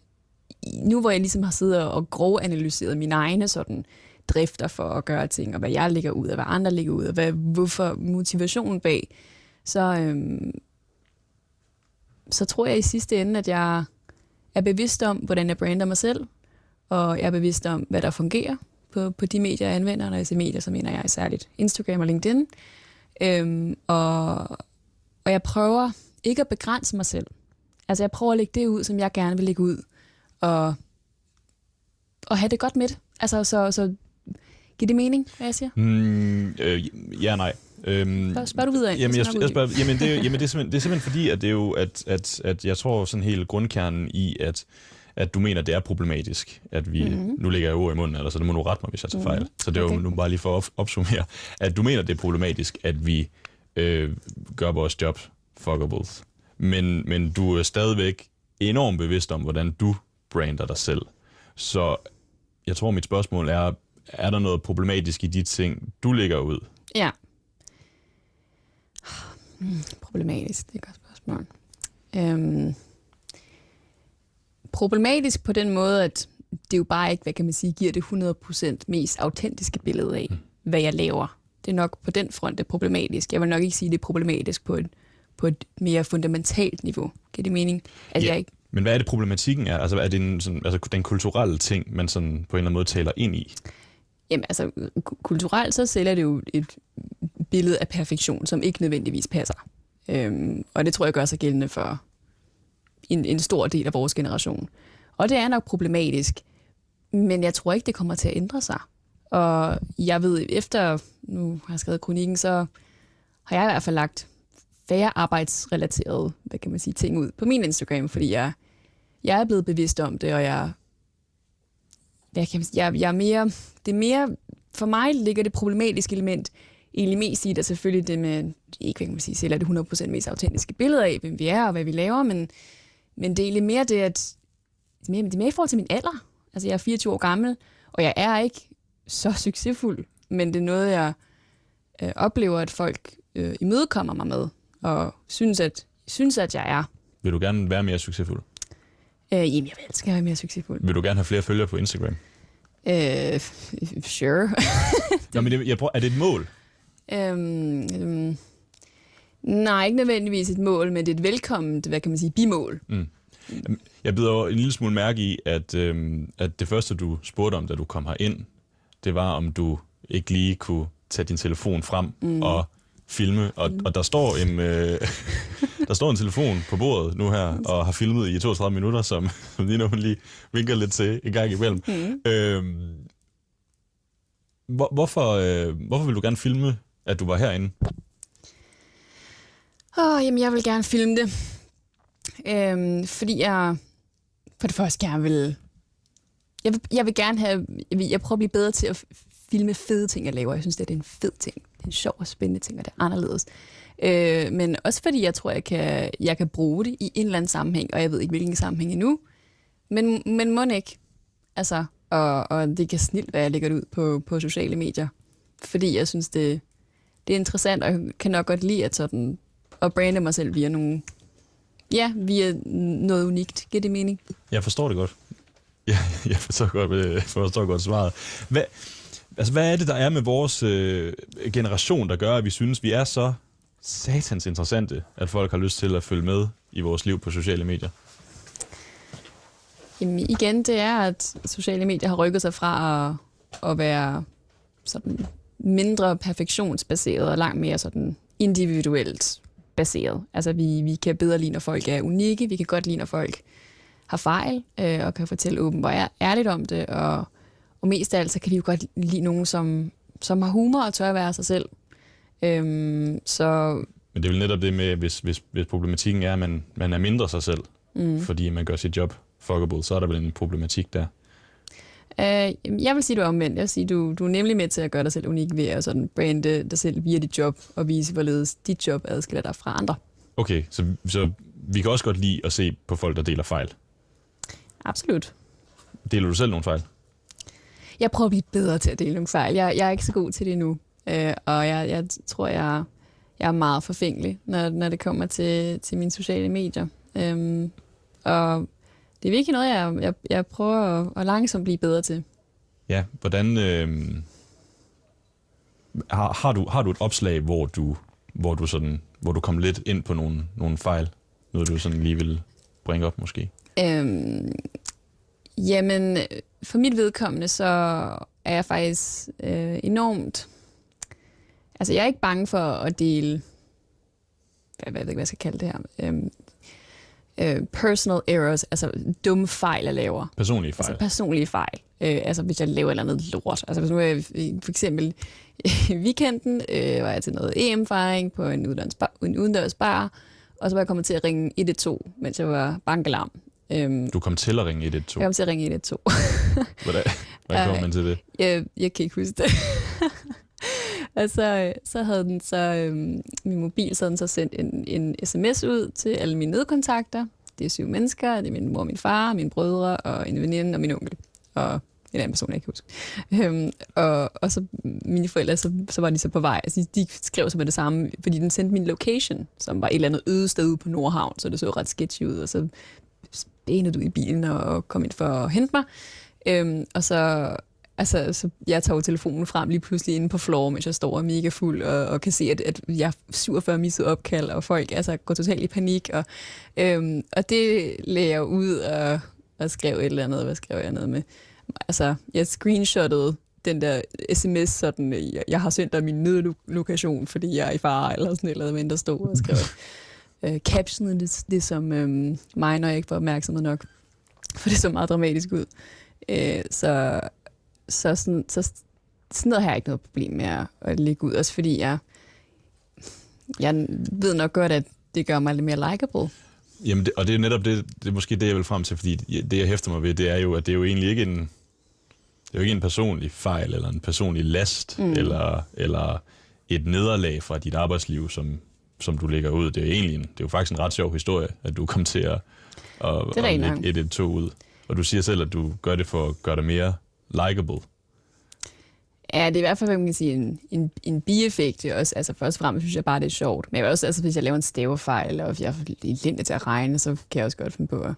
nu hvor jeg ligesom har siddet og grovanalyseret mine egne sådan, drifter for at gøre ting, og hvad jeg ligger ud, af, hvad andre ligger ud, og hvad, hvorfor motivationen bag, så, øhm, så tror jeg i sidste ende, at jeg er bevidst om, hvordan jeg brander mig selv, og jeg er bevidst om, hvad der fungerer på, på de medier, jeg anvender. Når jeg siger medier, så mener jeg særligt Instagram og LinkedIn. Øhm, og, og jeg prøver ikke at begrænse mig selv. Altså jeg prøver at lægge det ud, som jeg gerne vil lægge ud, og, og have det godt med det. Altså så, så giver det mening, hvad jeg siger? Mm, øh, ja, nej. Øhm, spørg, spørg du videre ind. Jamen, jeg, jeg spørger, jamen, det, er, jamen det, er simpelthen, det er simpelthen fordi, at det er jo, at, at, at jeg tror sådan helt grundkernen i, at at du mener, det er problematisk, at vi, mm-hmm. nu ligger jeg ord i munden, eller så det må du rette mig, hvis jeg tager fejl. Mm-hmm. Så det er okay. jo nu bare lige for at opsummere, at du mener, det er problematisk, at vi øh, gør vores job fuckables. Men, men du er stadigvæk enormt bevidst om, hvordan du brander dig selv. Så jeg tror, mit spørgsmål er, er der noget problematisk i de ting, du lægger ud? Ja. Hmm, problematisk, det er et godt spørgsmål. Øhm, problematisk på den måde, at det jo bare ikke, hvad kan man sige, giver det 100% mest autentiske billede af, mm. hvad jeg laver. Det er nok på den front, det er problematisk. Jeg vil nok ikke sige, det er problematisk på et, på et mere fundamentalt niveau. Giver det mening? At ja. jeg ikke men hvad er det problematikken er? Altså er det en, sådan, altså, den kulturelle ting, man sådan på en eller anden måde taler ind i? Jamen altså, kulturelt så sælger det jo et billede af perfektion, som ikke nødvendigvis passer. Øhm, og det tror jeg gør sig gældende for en, en stor del af vores generation. Og det er nok problematisk, men jeg tror ikke, det kommer til at ændre sig. Og jeg ved, efter nu har jeg skrevet kronikken, så har jeg i hvert fald lagt færre arbejdsrelaterede hvad kan man sige, ting ud på min Instagram, fordi jeg, jeg er blevet bevidst om det, og jeg, jeg, kan jeg, jeg er mere, det er mere, for mig ligger det problematiske element egentlig mest i det selvfølgelig det med, ikke hvad kan man sige, selv er det 100% mest autentiske billeder af, hvem vi er og hvad vi laver, men, men det er egentlig mere det, at det er mere, det er mere i forhold til min alder. Altså jeg er 24 år gammel, og jeg er ikke så succesfuld, men det er noget, jeg øh, oplever, at folk øh, imødekommer mig med, og synes, at, synes, at jeg er. Vil du gerne være mere succesfuld? Øh, jamen, jeg vil elske være mere succesfuld. Vil du gerne have flere følgere på Instagram? Øh, sure. Nå, men det, jeg prøver, er det et mål? Øhm, øhm, nej, ikke nødvendigvis et mål, men det er et velkomment, hvad kan man sige, bimål. Mm. Jeg bider en lille smule mærke i, at, øhm, at det første, du spurgte om, da du kom her ind, det var, om du ikke lige kunne tage din telefon frem mm. og filme, og, mm. og der står en øh, der står en telefon på bordet nu her, og har filmet i 32 minutter, som, som Nina hun lige vinker lidt til en gang imellem. Mm. Øhm, hvor, hvorfor, øh, hvorfor vil du gerne filme, at du var herinde? Åh, oh, jamen jeg vil gerne filme det. Øhm, fordi jeg for det første gerne vil... Jeg vil, jeg vil gerne have... Jeg, vil, jeg prøver at blive bedre til at filme fede ting, jeg laver. Jeg synes, det er en fed ting. Det er en sjov og spændende ting, og det er anderledes. Øh, men også fordi jeg tror, jeg kan, jeg kan bruge det i en eller anden sammenhæng, og jeg ved ikke, hvilken sammenhæng endnu. Men, men må ikke. Altså, og, og det kan snilt være, at jeg lægger det ud på, på sociale medier. Fordi jeg synes, det, det er interessant, og jeg kan nok godt lide at, sådan, at brande mig selv via nogle Ja, via noget unikt. Giver det mening? Jeg forstår det godt. Ja, jeg forstår godt, jeg forstår godt svaret. Hvad, altså, hvad er det, der er med vores øh, generation, der gør, at vi synes, vi er så satans interessante, at folk har lyst til at følge med i vores liv på sociale medier? Jamen igen, det er, at sociale medier har rykket sig fra at, at være sådan mindre perfektionsbaseret og langt mere sådan individuelt baseret. Altså vi, vi kan bedre lide, når folk er unikke, vi kan godt lide, når folk har fejl, øh, og kan fortælle åbent og ærligt om det, og, og mest af alt, så kan vi jo godt lide nogen, som, som har humor og tør at være sig selv. Øhm, så... Men det er vel netop det med, hvis, hvis, hvis problematikken er, at man, man er mindre sig selv, mm. fordi man gør sit job fuckable, så er der vel en problematik der. Uh, jeg vil sige, du er omvendt. Jeg vil sige, du, du er nemlig med til at gøre dig selv unik ved at sådan brande dig selv via dit job og vise, hvorledes dit job adskiller dig fra andre. Okay, så, så vi kan også godt lide at se på folk, der deler fejl. Absolut. Deler du selv nogle fejl? Jeg prøver at blive bedre til at dele nogle fejl. Jeg, jeg er ikke så god til det nu. Uh, og jeg, jeg tror, jeg, jeg er meget forfængelig, når, når det kommer til, til mine sociale medier. Um, og det er virkelig noget, jeg, jeg, jeg prøver at, at langsomt blive bedre til. Ja, hvordan... Øh, har, har, du, har du et opslag, hvor du, hvor du, sådan, hvor du kom lidt ind på nogle, nogle fejl? Noget, du sådan lige vil bringe op, måske? Øhm, jamen, for mit vedkommende, så er jeg faktisk øh, enormt... Altså, jeg er ikke bange for at dele... Hvad, hvad, hvad jeg skal kalde det her? Øhm, øh, personal errors, altså dumme fejl, jeg laver. Personlige fejl? Altså personlige fejl. Øh, altså hvis jeg laver et eller andet lort. Altså hvis nu er for eksempel i weekenden øh, var jeg til noget EM-fejring på en udendørs bar, en udendørs bar og så var jeg kommet til at ringe 112, mens jeg var bankalarm. Øhm, du kom til at ringe 112? Jeg kom til at ringe 112. Hvordan, hvordan kom man til det? Jeg, jeg kan ikke huske det. og så, øh, så havde den så, øhm, min mobil så, den så sendt en, en sms ud til alle mine nedkontakter. Det er syv mennesker, det er min mor, min far, mine brødre og en veninde og min onkel. Og en anden person, jeg ikke huske. Øhm, og, og så mine forældre, så, så var de så på vej. Altså, de skrev så med det samme, fordi den sendte min location, som var et eller andet øde sted ude på Nordhavn, så det så ret sketchy ud, og så benede du i bilen og kom ind for at hente mig. Øhm, og så, altså, så jeg tager telefonen frem lige pludselig inde på floor, mens jeg står og er mega fuld, og, og kan se, at, at jeg har 47 misset opkald, og folk altså, går totalt i panik. Og, øhm, og det lagde jeg ud og, og skrev et eller andet, hvad skrev jeg noget med? altså, jeg screenshottede den der sms, sådan, jeg, jeg har sendt dig min nødlokation, fordi jeg er i fare, eller sådan noget, men der stod og skrev øh, captionet det, det som øhm, mig, når jeg ikke var opmærksom nok, for det så meget dramatisk ud. Øh, så, så, sådan, så sådan noget har jeg ikke noget problem med at, at lægge ud, også fordi jeg, jeg ved nok godt, at det gør mig lidt mere likable. Jamen, det, og det er netop det, det er måske det, jeg vil frem til, fordi det, jeg hæfter mig ved, det er jo, at det er jo egentlig ikke en, det er jo ikke en personlig fejl, eller en personlig last, mm. eller, eller et nederlag fra dit arbejdsliv, som, som du lægger ud. Det er, egentlig en, det er jo faktisk en ret sjov historie, at du kom til at, at, at lægge et, et tog ud. Og du siger selv, at du gør det for at gøre dig mere likable. Ja, det er i hvert fald, man kan sige, en, en, en bieffekt. Det også, altså først og fremmest synes jeg bare, det er sjovt. Men jeg også, altså, hvis jeg laver en stavefejl, eller hvis jeg er lidt til at regne, så kan jeg også godt finde på at,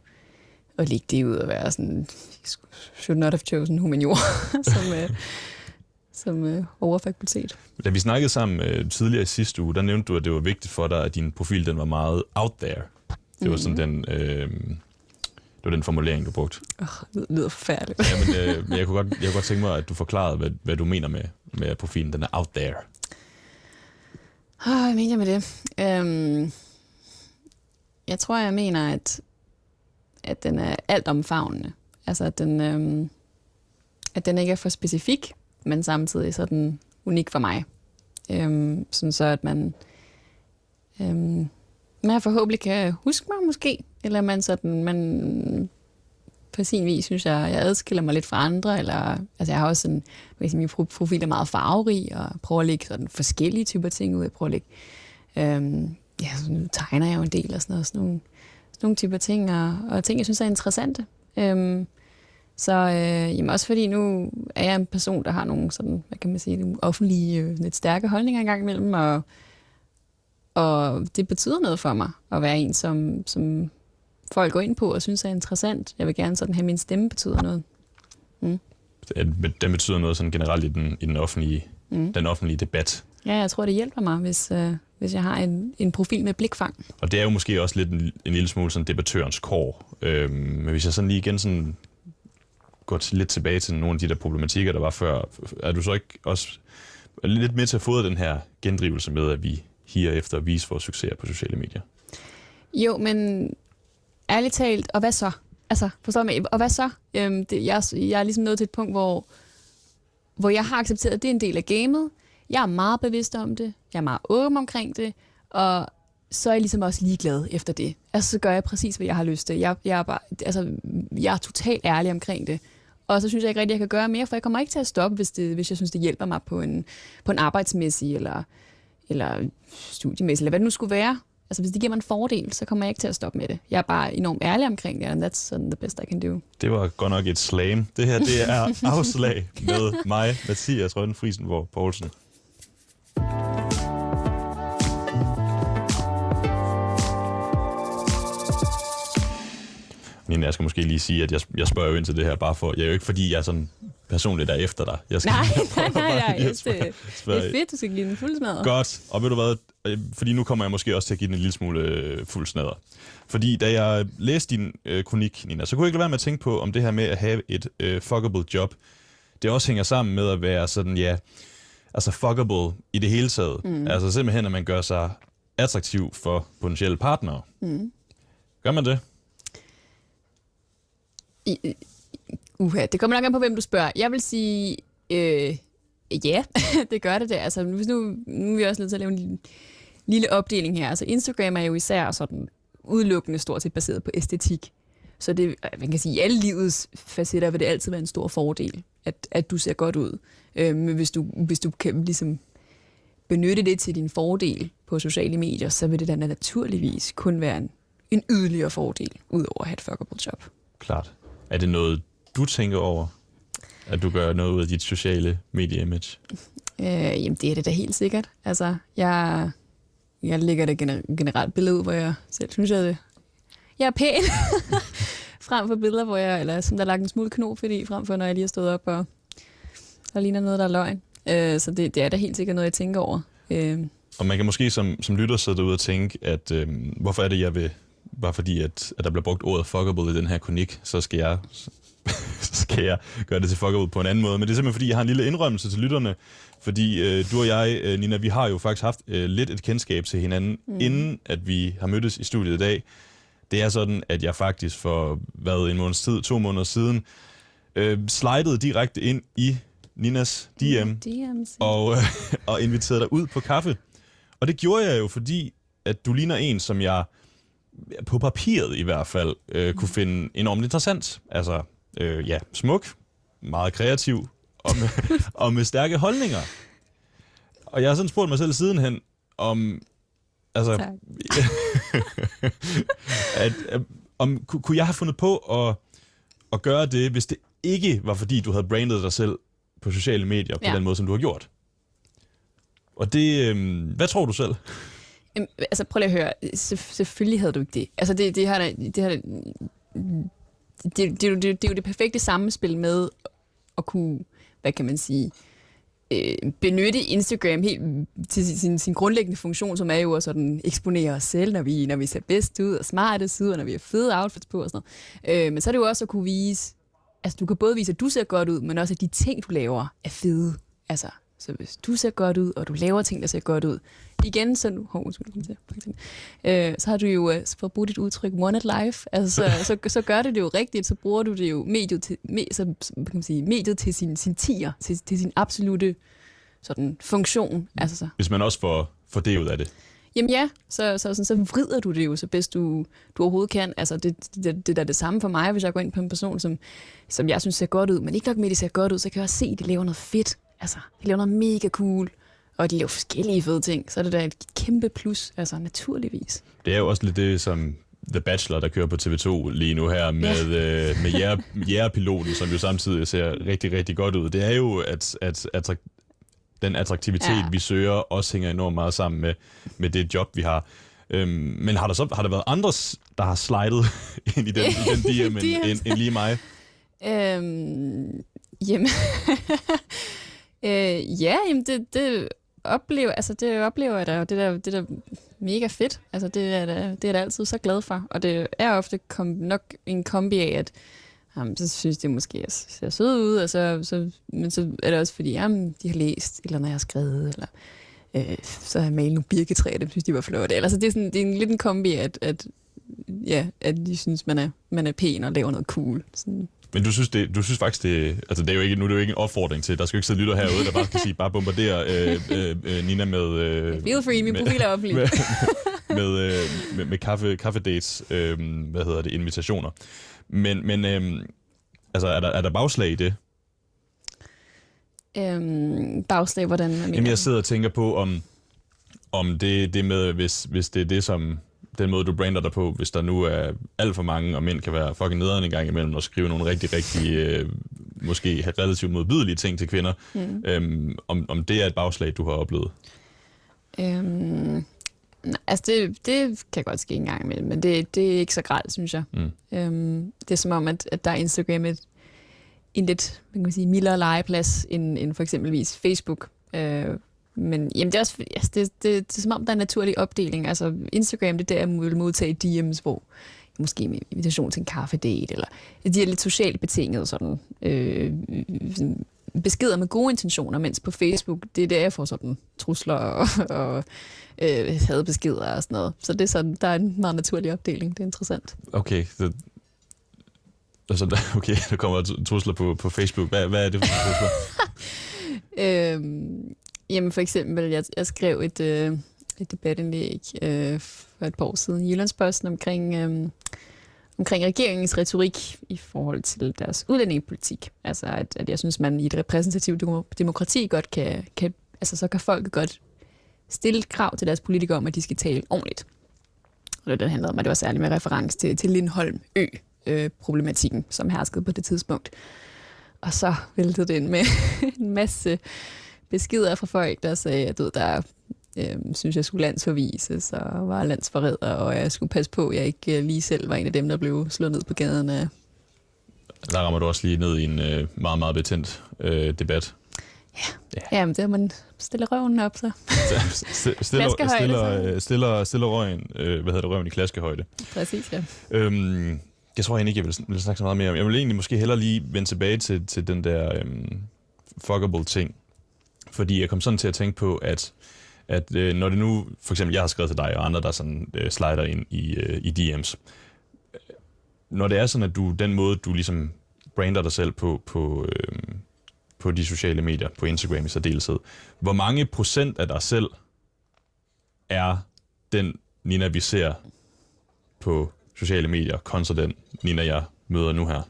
at lægge det ud og være sådan, should not have chosen humanior, som, uh, som uh, overfakultet. Da vi snakkede sammen uh, tidligere i sidste uge, der nævnte du, at det var vigtigt for dig, at din profil den var meget out there. Det var sådan mm-hmm. den... Det var den formulering, du brugte. Oh, det lyder forfærdeligt. ja, men, øh, men jeg, kunne godt, jeg kunne godt tænke mig, at du forklarede, hvad, hvad du mener med, med at profilen. Den er out there. Oh, hvad mener jeg med det? Um, jeg tror, jeg mener, at, at den er alt omfavnende. Altså, at den, um, at den ikke er for specifik, men samtidig så er den unik for mig. Um, sådan så, at man, um, man forhåbentlig kan huske mig måske, eller man sådan, man på sin vis synes jeg, jeg adskiller mig lidt fra andre, eller altså jeg har også sådan, sige, min profil er meget farverig, og prøver at lægge sådan forskellige typer ting ud. Jeg prøver at lægge, øhm, ja, så nu tegner jeg jo en del og sådan noget, sådan nogle, sådan nogle typer ting, og, og ting, jeg synes er interessante. Øhm, så øh, jamen også fordi nu er jeg en person, der har nogle sådan, hvad kan man sige, nogle offentlige, øh, lidt stærke holdninger engang imellem, og, og det betyder noget for mig at være en, som, som folk går ind på og synes er interessant. Jeg vil gerne sådan have, min stemme betyder noget. Mm. Den betyder noget sådan generelt i den, i den, offentlige, mm. den offentlige debat. Ja, jeg tror, det hjælper mig, hvis, øh, hvis jeg har en, en profil med blikfang. Og det er jo måske også lidt en, en lille smule sådan debattørens kår. Øhm, men hvis jeg sådan lige igen sådan går til, lidt tilbage til nogle af de der problematikker, der var før, er du så ikke også lidt med til at fodre den her gendrivelse med, at vi higer efter at vise vores succeser på sociale medier? Jo, men ærligt talt, og hvad så? Altså, forstår mig, og hvad så? Øhm, det, jeg, jeg er ligesom nået til et punkt, hvor, hvor jeg har accepteret, at det er en del af gamet. Jeg er meget bevidst om det. Jeg er meget åben omkring det. Og så er jeg ligesom også ligeglad efter det. Altså, så gør jeg præcis, hvad jeg har lyst til. Jeg, jeg, er, bare, altså, jeg er totalt ærlig omkring det. Og så synes jeg ikke rigtigt, at jeg kan gøre mere, for jeg kommer ikke til at stoppe, hvis, det, hvis jeg synes, det hjælper mig på en, på en arbejdsmæssig eller, eller studiemæssigt, eller hvad det nu skulle være. Altså hvis det giver mig en fordel, så kommer jeg ikke til at stoppe med det. Jeg er bare enormt ærlig omkring det, and that's sådan the best I can do. Det var godt nok et slam. Det her, det er afslag med mig, Mathias Rønne hvor Poulsen. Nina, jeg skal måske lige sige, at jeg, jeg spørger jo ind til det her, bare for, jeg er jo ikke fordi, jeg er sådan personligt er efter dig. Jeg skal nej, nej, nej, nej. Jeg det, det er fedt, du skal give den fuld smadret. Godt, og ved du hvad, øh, fordi nu kommer jeg måske også til at give den en lille smule øh, fuld smadret. Fordi da jeg læste din øh, kronik, Nina, så kunne jeg ikke lade være med at tænke på, om det her med at have et øh, fuckable job, det også hænger sammen med at være sådan, ja, altså fuckable i det hele taget. Mm. Altså simpelthen, at man gør sig attraktiv for potentielle partnere. Mm. Gør man det? I, uha, det kommer nok an på, hvem du spørger. Jeg vil sige, øh, ja, det gør det det. Altså, hvis nu, nu er vi også nødt til at lave en lille opdeling her. Altså, Instagram er jo især sådan udelukkende stort set baseret på æstetik. Så det, øh, man kan sige, i alle livets facetter vil det altid være en stor fordel, at, at du ser godt ud. Øh, men hvis du, hvis du kan ligesom benytte det til din fordel på sociale medier, så vil det da naturligvis kun være en, en yderligere fordel, udover at have et fuckable job. Klart. Er det noget, du tænker over, at du gør noget ud af dit sociale medie-image? Øh, jamen, det er det da helt sikkert. Altså, jeg, jeg lægger det gener- generelt billede ud, hvor jeg selv synes, at jeg er pæn. frem for billeder, hvor jeg, eller som der er lagt en smule knof i, frem for når jeg lige har stået op og der ligner noget, der er løgn. Øh, så det, det er da helt sikkert noget, jeg tænker over. Øh. Og man kan måske som, som lytter sidde derude og tænke, at øh, hvorfor er det, jeg vil bare fordi, at, at der bliver brugt ordet fuckable i den her kronik, så skal jeg, så skal jeg gøre det til fuckable på en anden måde. Men det er simpelthen, fordi jeg har en lille indrømmelse til lytterne. Fordi øh, du og jeg, øh, Nina, vi har jo faktisk haft øh, lidt et kendskab til hinanden, mm. inden at vi har mødtes i studiet i dag. Det er sådan, at jeg faktisk for, hvad, en måneds tid, to måneder siden, øh, slidede direkte ind i Ninas DM DM's. og, øh, og inviterede dig ud på kaffe. Og det gjorde jeg jo, fordi at du ligner en, som jeg på papiret i hvert fald øh, kunne finde enormt interessant. Altså, øh, ja, smuk, meget kreativ og med, og med stærke holdninger. Og jeg har sådan spurgt mig selv sidenhen, om... Altså, at, at, om kunne jeg have fundet på at, at gøre det, hvis det ikke var fordi, du havde brandet dig selv på sociale medier på ja. den måde, som du har gjort? Og det... Øh, hvad tror du selv? Jamen, altså prøv lige at høre. selvfølgelig havde du ikke det. Altså det, det har da, det har da, det, det, det, det, er jo det perfekte sammenspil med at kunne, hvad kan man sige, øh, benytte Instagram helt til sin, sin grundlæggende funktion, som er jo at sådan eksponere os selv, når vi, når vi ser bedst ud og smartest ud, og når vi har fede outfits på og sådan noget. Øh, men så er det jo også at kunne vise, altså du kan både vise, at du ser godt ud, men også at de ting, du laver, er fede. Altså, så hvis du ser godt ud, og du laver ting, der ser godt ud, igen, så nu, til, øh, så har du jo uh, forbudt et udtryk, one at life. Altså, så, så, så, gør det det jo rigtigt, så bruger du det jo mediet til, med, så, kan man sige, mediet til sin, sin tier, til, til sin absolute sådan, funktion. Altså, så. Hvis man også får, får det ud af det. Jamen ja, så, så, så, så vrider du det jo så bedst du, du overhovedet kan. Altså det, det, det er det samme for mig, hvis jeg går ind på en person, som, som jeg synes ser godt ud, men ikke nok med, at de ser godt ud, så kan jeg også se, at de laver noget fedt. Altså, de laver noget mega cool og de laver forskellige fede ting, så er det da et kæmpe plus, altså naturligvis. Det er jo også lidt det, som The Bachelor, der kører på TV2 lige nu her med, ja. øh, med jægerpiloten, som jo samtidig ser rigtig, rigtig godt ud. Det er jo, at, at, at den attraktivitet, ja. vi søger, også hænger enormt meget sammen med, med det job, vi har. Øhm, men har der så har der været andre, der har slidet ind i den, i den DM, end, end, end lige mig? Øhm, jamen, øh, ja, jamen det, det oplever, altså det oplever jeg da, og det der, det der mega fedt. Altså det er, da, det er da altid så glad for. Og det er ofte kom, nok en kombi af, at jamen, så synes det måske, jeg ser sød ud, og så, så, men så er det også fordi, jamen, de har læst, eller når jeg har skrevet, eller øh, så har jeg malet nogle birketræer, dem synes de var flotte. Altså det er, sådan, det er en, lidt en kombi, at, at, ja, at de synes, man er, man er pæn og laver noget cool. Sådan. Men du synes, det, du synes faktisk, det, altså det er jo ikke, nu er det jo ikke en opfordring til, der skal jo ikke sidde lytter herude, der bare skal sige, bare bombardere øh, øh, øh, Nina med... Øh, Feel free, min profil er offentlig. Med, med, øh, med, med kaffe, kaffe dates, øh, hvad hedder det, invitationer. Men, men øh, Altså, er der, er der bagslag i det? Øhm, bagslag, hvordan man. Jamen, jeg sidder og tænker på, om, om det, det med, hvis, hvis det er det, som den måde, du brander dig på, hvis der nu er alt for mange, og mænd kan være fucking nederen en gang imellem, og skrive nogle rigtig, rigtig, øh, måske relativt modbydelige ting til kvinder, mm. øhm, om, om det er et bagslag, du har oplevet? Øhm, nej, altså, det, det kan godt ske en gang imellem, men det, det er ikke så gralt, synes jeg. Mm. Øhm, det er som om, at, at der er Instagram et, en lidt man kan sige, mildere legeplads end, end for eksempelvis Facebook. Øh, men jamen, det, er også, altså, det, det, det, det er som om, der er en naturlig opdeling. Altså Instagram, det er der, jeg vil modtage DM's, hvor måske med invitation til en kaffedate, eller de er lidt socialt betinget sådan, øh, beskeder med gode intentioner, mens på Facebook, det er der, jeg får sådan trusler og, og øh, hadbeskeder og sådan noget. Så det er sådan, der er en meget naturlig opdeling. Det er interessant. Okay, så Altså, okay, der kommer trusler på, på Facebook. Hvad, hvad er det for trusler? øhm, jamen for eksempel, jeg, jeg skrev et, øh, et debatindlæg øh, for et par år siden i Jyllandsposten omkring, øh, omkring regeringens retorik i forhold til deres udlændingepolitik. Altså, at, at jeg synes, man i et repræsentativt demokrati godt kan, kan altså så kan folk godt stille krav til deres politikere om, at de skal tale ordentligt. Og det, det handlede om, at det var særligt med reference til, til Lindholm Ø, øh, problematikken, som herskede på det tidspunkt. Og så væltede det ind med en masse beskeder fra folk, der sagde, at der øh, synes, jeg skulle landsforvises og var landsforræder, og jeg skulle passe på, at jeg ikke øh, lige selv var en af dem, der blev slået ned på gaden af... Der rammer du også lige ned i en øh, meget, meget betændt øh, debat. Ja, ja. Jamen, det er man stiller røven op, så. stiller, stiller, stiller, stiller røven, øh, hvad hedder det, røven i klaskehøjde. Præcis, ja. Øhm, jeg tror egentlig ikke, jeg vil, vil snakke så meget mere om. Jeg vil egentlig måske hellere lige vende tilbage til, til den der øhm, fuckable ting. Fordi jeg kom sådan til at tænke på, at, at øh, når det nu, for eksempel jeg har skrevet til dig og andre, der sådan øh, slider ind i, øh, i DM's. Øh, når det er sådan, at du, den måde, du ligesom brander dig selv på, på, øh, på de sociale medier, på Instagram i særdeleshed, hvor mange procent af dig selv er den Nina, vi ser på sociale medier, kontra den Nina, jeg møder nu her?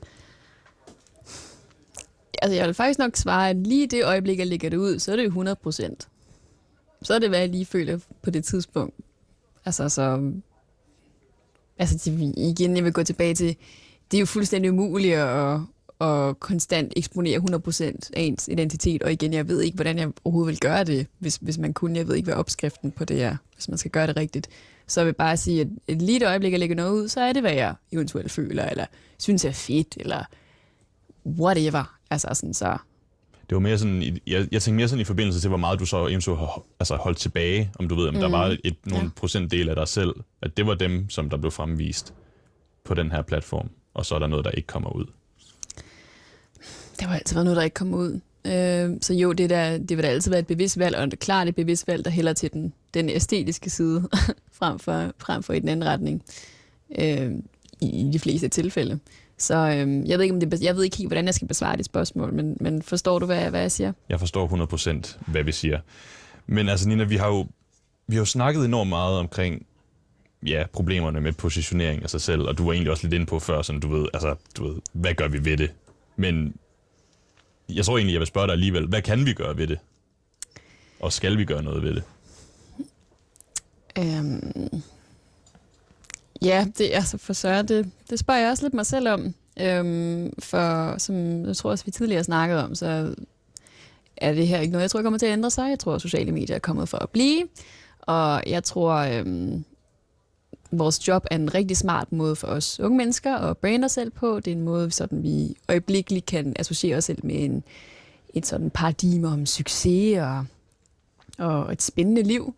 Altså, jeg vil faktisk nok svare, at lige det øjeblik, jeg lægger det ud, så er det jo 100 procent. Så er det, hvad jeg lige føler på det tidspunkt. Altså, så... Altså, igen, jeg vil gå tilbage til, det er jo fuldstændig umuligt at, at konstant eksponere 100% af ens identitet. Og igen, jeg ved ikke, hvordan jeg overhovedet vil gøre det, hvis, hvis man kunne. Jeg ved ikke, hvad opskriften på det er, hvis man skal gøre det rigtigt. Så jeg vil bare sige, at et lige et øjeblik, jeg lægger noget ud, så er det, hvad jeg eventuelt føler, eller synes er fedt, eller whatever. Altså sådan, så... Det var mere sådan, jeg, jeg tænkte mere sådan i forbindelse til, hvor meget du så eventuelt har altså holdt tilbage, om du ved, om mm. der var et, nogle ja. procentdel af dig selv, at det var dem, som der blev fremvist på den her platform, og så er der noget, der ikke kommer ud. Det var altid været noget, der ikke kom ud. Øh, så jo, det, der, det vil da altid være et bevidst valg, og det er klart et bevidst valg, der hælder til den, den æstetiske side, frem, for, frem for i den anden retning, øh, i, i de fleste tilfælde. Så øh, jeg, ved ikke, om det, jeg ved ikke helt, hvordan jeg skal besvare det spørgsmål, men, men forstår du, hvad, hvad jeg siger? Jeg forstår 100% hvad vi siger. Men altså Nina, vi har jo, vi har jo snakket enormt meget omkring ja, problemerne med positionering af sig selv, og du var egentlig også lidt inde på før, sådan, du ved, altså, du ved, hvad gør vi ved det? Men jeg tror egentlig, jeg vil spørge dig alligevel, hvad kan vi gøre ved det? Og skal vi gøre noget ved det? Øhm, ja, det, altså for Søren, det, det spørger jeg også lidt mig selv om. Øhm, for som jeg tror også, vi tidligere snakkede om, så er det her ikke noget, jeg tror kommer til at ændre sig. Jeg tror, at sociale medier er kommet for at blive. Og jeg tror, øhm, vores job er en rigtig smart måde for os unge mennesker at brande os selv på. Det er en måde, sådan vi øjeblikkeligt kan associere os selv med en, et sådan paradigme om succes og, og et spændende liv.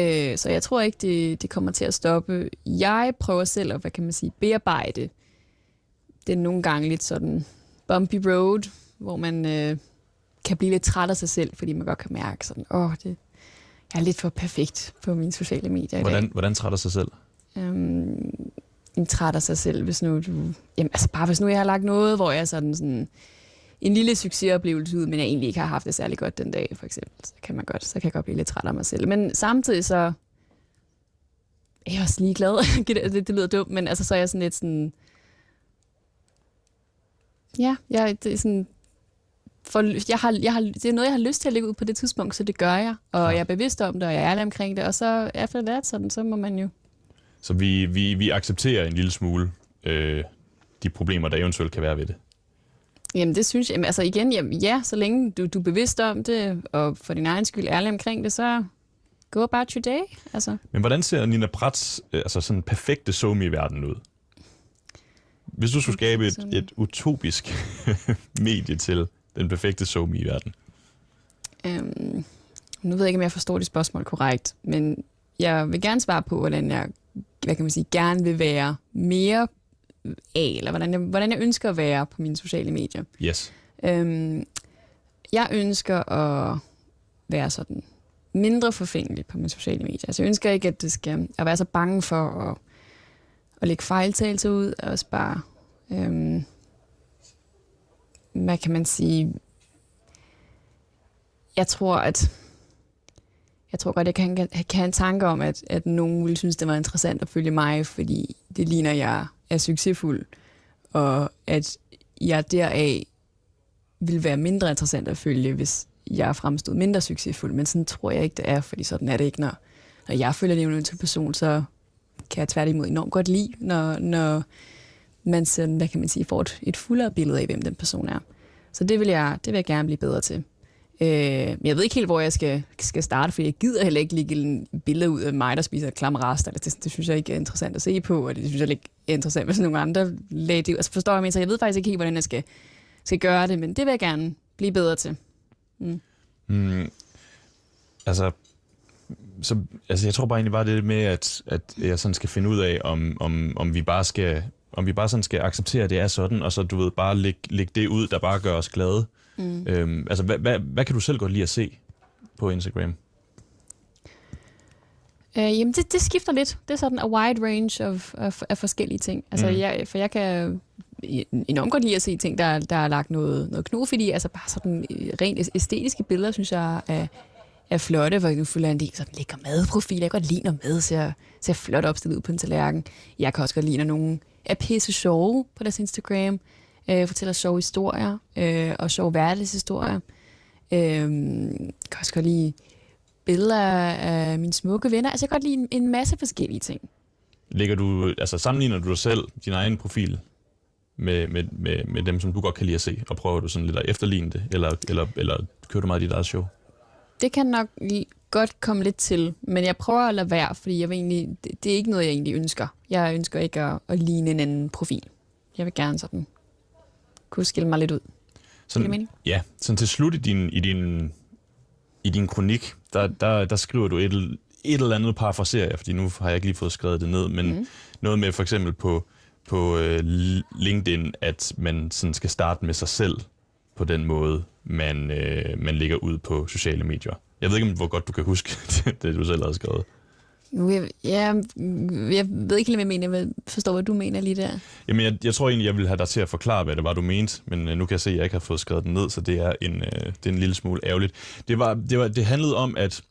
Øh, så jeg tror ikke, det, det kommer til at stoppe. Jeg prøver selv at, hvad kan man sige, bearbejde den nogle gange lidt sådan bumpy road, hvor man øh, kan blive lidt træt af sig selv, fordi man godt kan mærke sådan, åh, oh, det, jeg er lidt for perfekt på mine sociale medier hvordan, Hvordan træt af sig selv? Øhm, en træt af sig selv, hvis nu du... Jamen, altså bare hvis nu jeg har lagt noget, hvor jeg sådan sådan en lille succesoplevelse ud, men jeg egentlig ikke har haft det særlig godt den dag, for eksempel, så kan man godt, så kan jeg godt blive lidt træt af mig selv. Men samtidig så er jeg også ligeglad. det, det lyder dumt, men altså så er jeg sådan lidt sådan... Ja, jeg, det er sådan... For, jeg har, jeg har, det er noget, jeg har lyst til at lægge ud på det tidspunkt, så det gør jeg. Og Ja. jeg er bevidst om det, og jeg er ærlig omkring det. Og så efter det, sådan, så må man jo... Så vi, vi, vi accepterer en lille smule øh, de problemer, der eventuelt kan være ved det. Jamen det synes jeg, jamen, altså igen, jamen, ja, så længe du, du er bevidst om det, og for din egen skyld ærlig omkring det, så go about your day. Altså, Men hvordan ser Nina Prats øh, altså sådan perfekte somi i verden ud? Hvis du skulle skabe et, et utopisk medie til den perfekte somi i verden. øhm, nu ved jeg ikke, om jeg forstår det spørgsmål korrekt, men jeg vil gerne svare på, hvordan jeg, hvad kan man sige, gerne vil være mere af, eller hvordan jeg, hvordan jeg ønsker at være på mine sociale medier. Yes. Øhm, jeg ønsker at være sådan mindre forfængelig på mine sociale medier. Altså jeg ønsker ikke, at det skal at være så bange for at, at lægge fejltagelser ud, og også bare, øhm, hvad kan man sige, jeg tror, at jeg tror godt, jeg kan, kan have en tanke om, at, at nogen ville synes, det var interessant at følge mig, fordi det ligner, jeg er succesfuld, og at jeg deraf vil være mindre interessant at følge, hvis jeg fremstod mindre succesfuld. Men sådan tror jeg ikke, det er, fordi sådan er det ikke, når, når jeg følger en til person, så kan jeg tværtimod enormt godt lide, når, når man sådan, hvad kan man sige, får et, et fuldere billede af, hvem den person er. Så det vil jeg, det vil jeg gerne blive bedre til. Øh, men jeg ved ikke helt, hvor jeg skal, skal starte, for jeg gider heller ikke lægge en billede ud af mig, der spiser klam rester. Altså, det, det, synes jeg ikke er interessant at se på, og det synes jeg ikke er interessant, hvis nogle andre lagde det. Altså forstår jeg, mig, så jeg ved faktisk ikke helt, hvordan jeg skal, skal gøre det, men det vil jeg gerne blive bedre til. Mm, Mm, altså, så, altså, jeg tror bare egentlig bare det med, at, at jeg sådan skal finde ud af, om, om, om vi bare skal om vi bare sådan skal acceptere, at det er sådan, og så du ved, bare lægge, læg det ud, der bare gør os glade. Mm. Øhm, altså, hvad, hvad, hvad kan du selv godt lide at se på Instagram? Øh, jamen, det, det skifter lidt. Det er sådan a wide range of, of, af forskellige ting. Altså, Mm. jeg, for jeg kan enormt godt lide at se ting, der, der er lagt noget, noget knuf i. Altså bare sådan øh, rent æstetiske billeder, synes jeg er, er flotte. For nu følger en del sådan lækker madprofiler. Jeg kan godt lide, når mad ser, ser flot opstillet ud på en tallerken. Jeg kan også godt lide, når nogen er pisse sjove på deres Instagram. Øh, fortæller sjove historier øh, og sjove hverdagshistorier. Øh, jeg kan også godt lide billeder af mine smukke venner. Altså, jeg kan godt lide en, en masse forskellige ting. Lægger du, altså sammenligner du dig selv, din egen profil, med, med, med, med dem, som du godt kan lide at se, og prøver du sådan lidt at efterligne det, eller, eller, eller kører du meget dit eget show? Det kan nok godt komme lidt til, men jeg prøver at lade være, fordi jeg vil egentlig, det, det er ikke noget, jeg egentlig ønsker. Jeg ønsker ikke at, at ligne en anden profil. Jeg vil gerne sådan kunne skille mig lidt ud. Giver det mening? Ja, sådan til slut i din, i din, i din kronik, der, der, der skriver du et, et eller andet parafraserer jeg, fordi nu har jeg ikke lige fået skrevet det ned, men mm. Noget med for eksempel på, på øh, LinkedIn, at man sådan skal starte med sig selv på den måde, man, øh, man lægger ud på sociale medier. Jeg ved ikke, hvor godt du kan huske det, det du selv har skrevet. Jeg, ja, jeg ved ikke helt, hvad jeg mener. Jeg forstår, hvad du mener lige der. Jamen, jeg, jeg tror egentlig, jeg vil have dig til at forklare, hvad det var, du mente, men øh, nu kan jeg se, at jeg ikke har fået skrevet den ned, så det er en, øh, det er en lille smule ærgerligt. Det, var, det, var, det handlede om, at,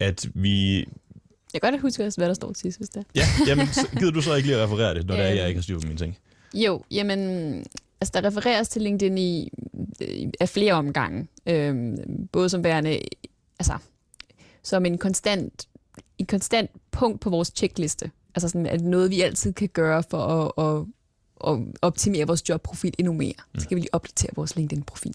at vi... Jeg kan godt huske, hvad der står til sidst, hvis det er. Ja, jamen, så, gider du så ikke lige at referere det, når det er, jeg ikke har styr på mine ting? Jo, jamen, altså der refereres til LinkedIn i, i af flere omgange. Øhm, både som værende, altså, som en konstant, en konstant punkt på vores checkliste. Altså sådan, at noget, vi altid kan gøre for at, at, at optimere vores jobprofil endnu mere. Så skal vi lige opdatere vores LinkedIn-profil.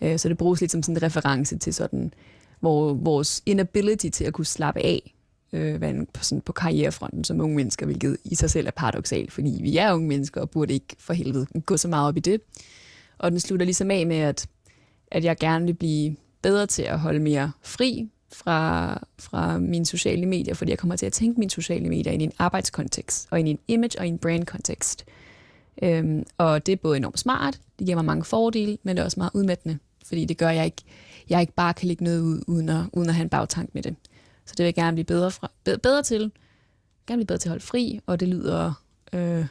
Øh, så det bruges lidt som sådan en reference til sådan, hvor vores inability til at kunne slappe af øh, på, sådan, på karrierefronten som unge mennesker, hvilket i sig selv er paradoxalt, fordi vi er unge mennesker og burde ikke for helvede gå så meget op i det. Og den slutter ligesom af med, at, at jeg gerne vil blive bedre til at holde mere fri fra, fra mine sociale medier, fordi jeg kommer til at tænke mine sociale medier ind i en arbejdskontekst, og ind i en image og i en brandkontekst. Øhm, og det er både enormt smart, det giver mig mange fordele, men det er også meget udmattende, fordi det gør, at jeg ikke, jeg ikke bare kan lægge noget ud, uden at, uden at have en bagtank med det. Så det vil jeg gerne blive bedre, fra, be- bedre til. Gerne blive bedre til at holde fri, og det lyder... Øh,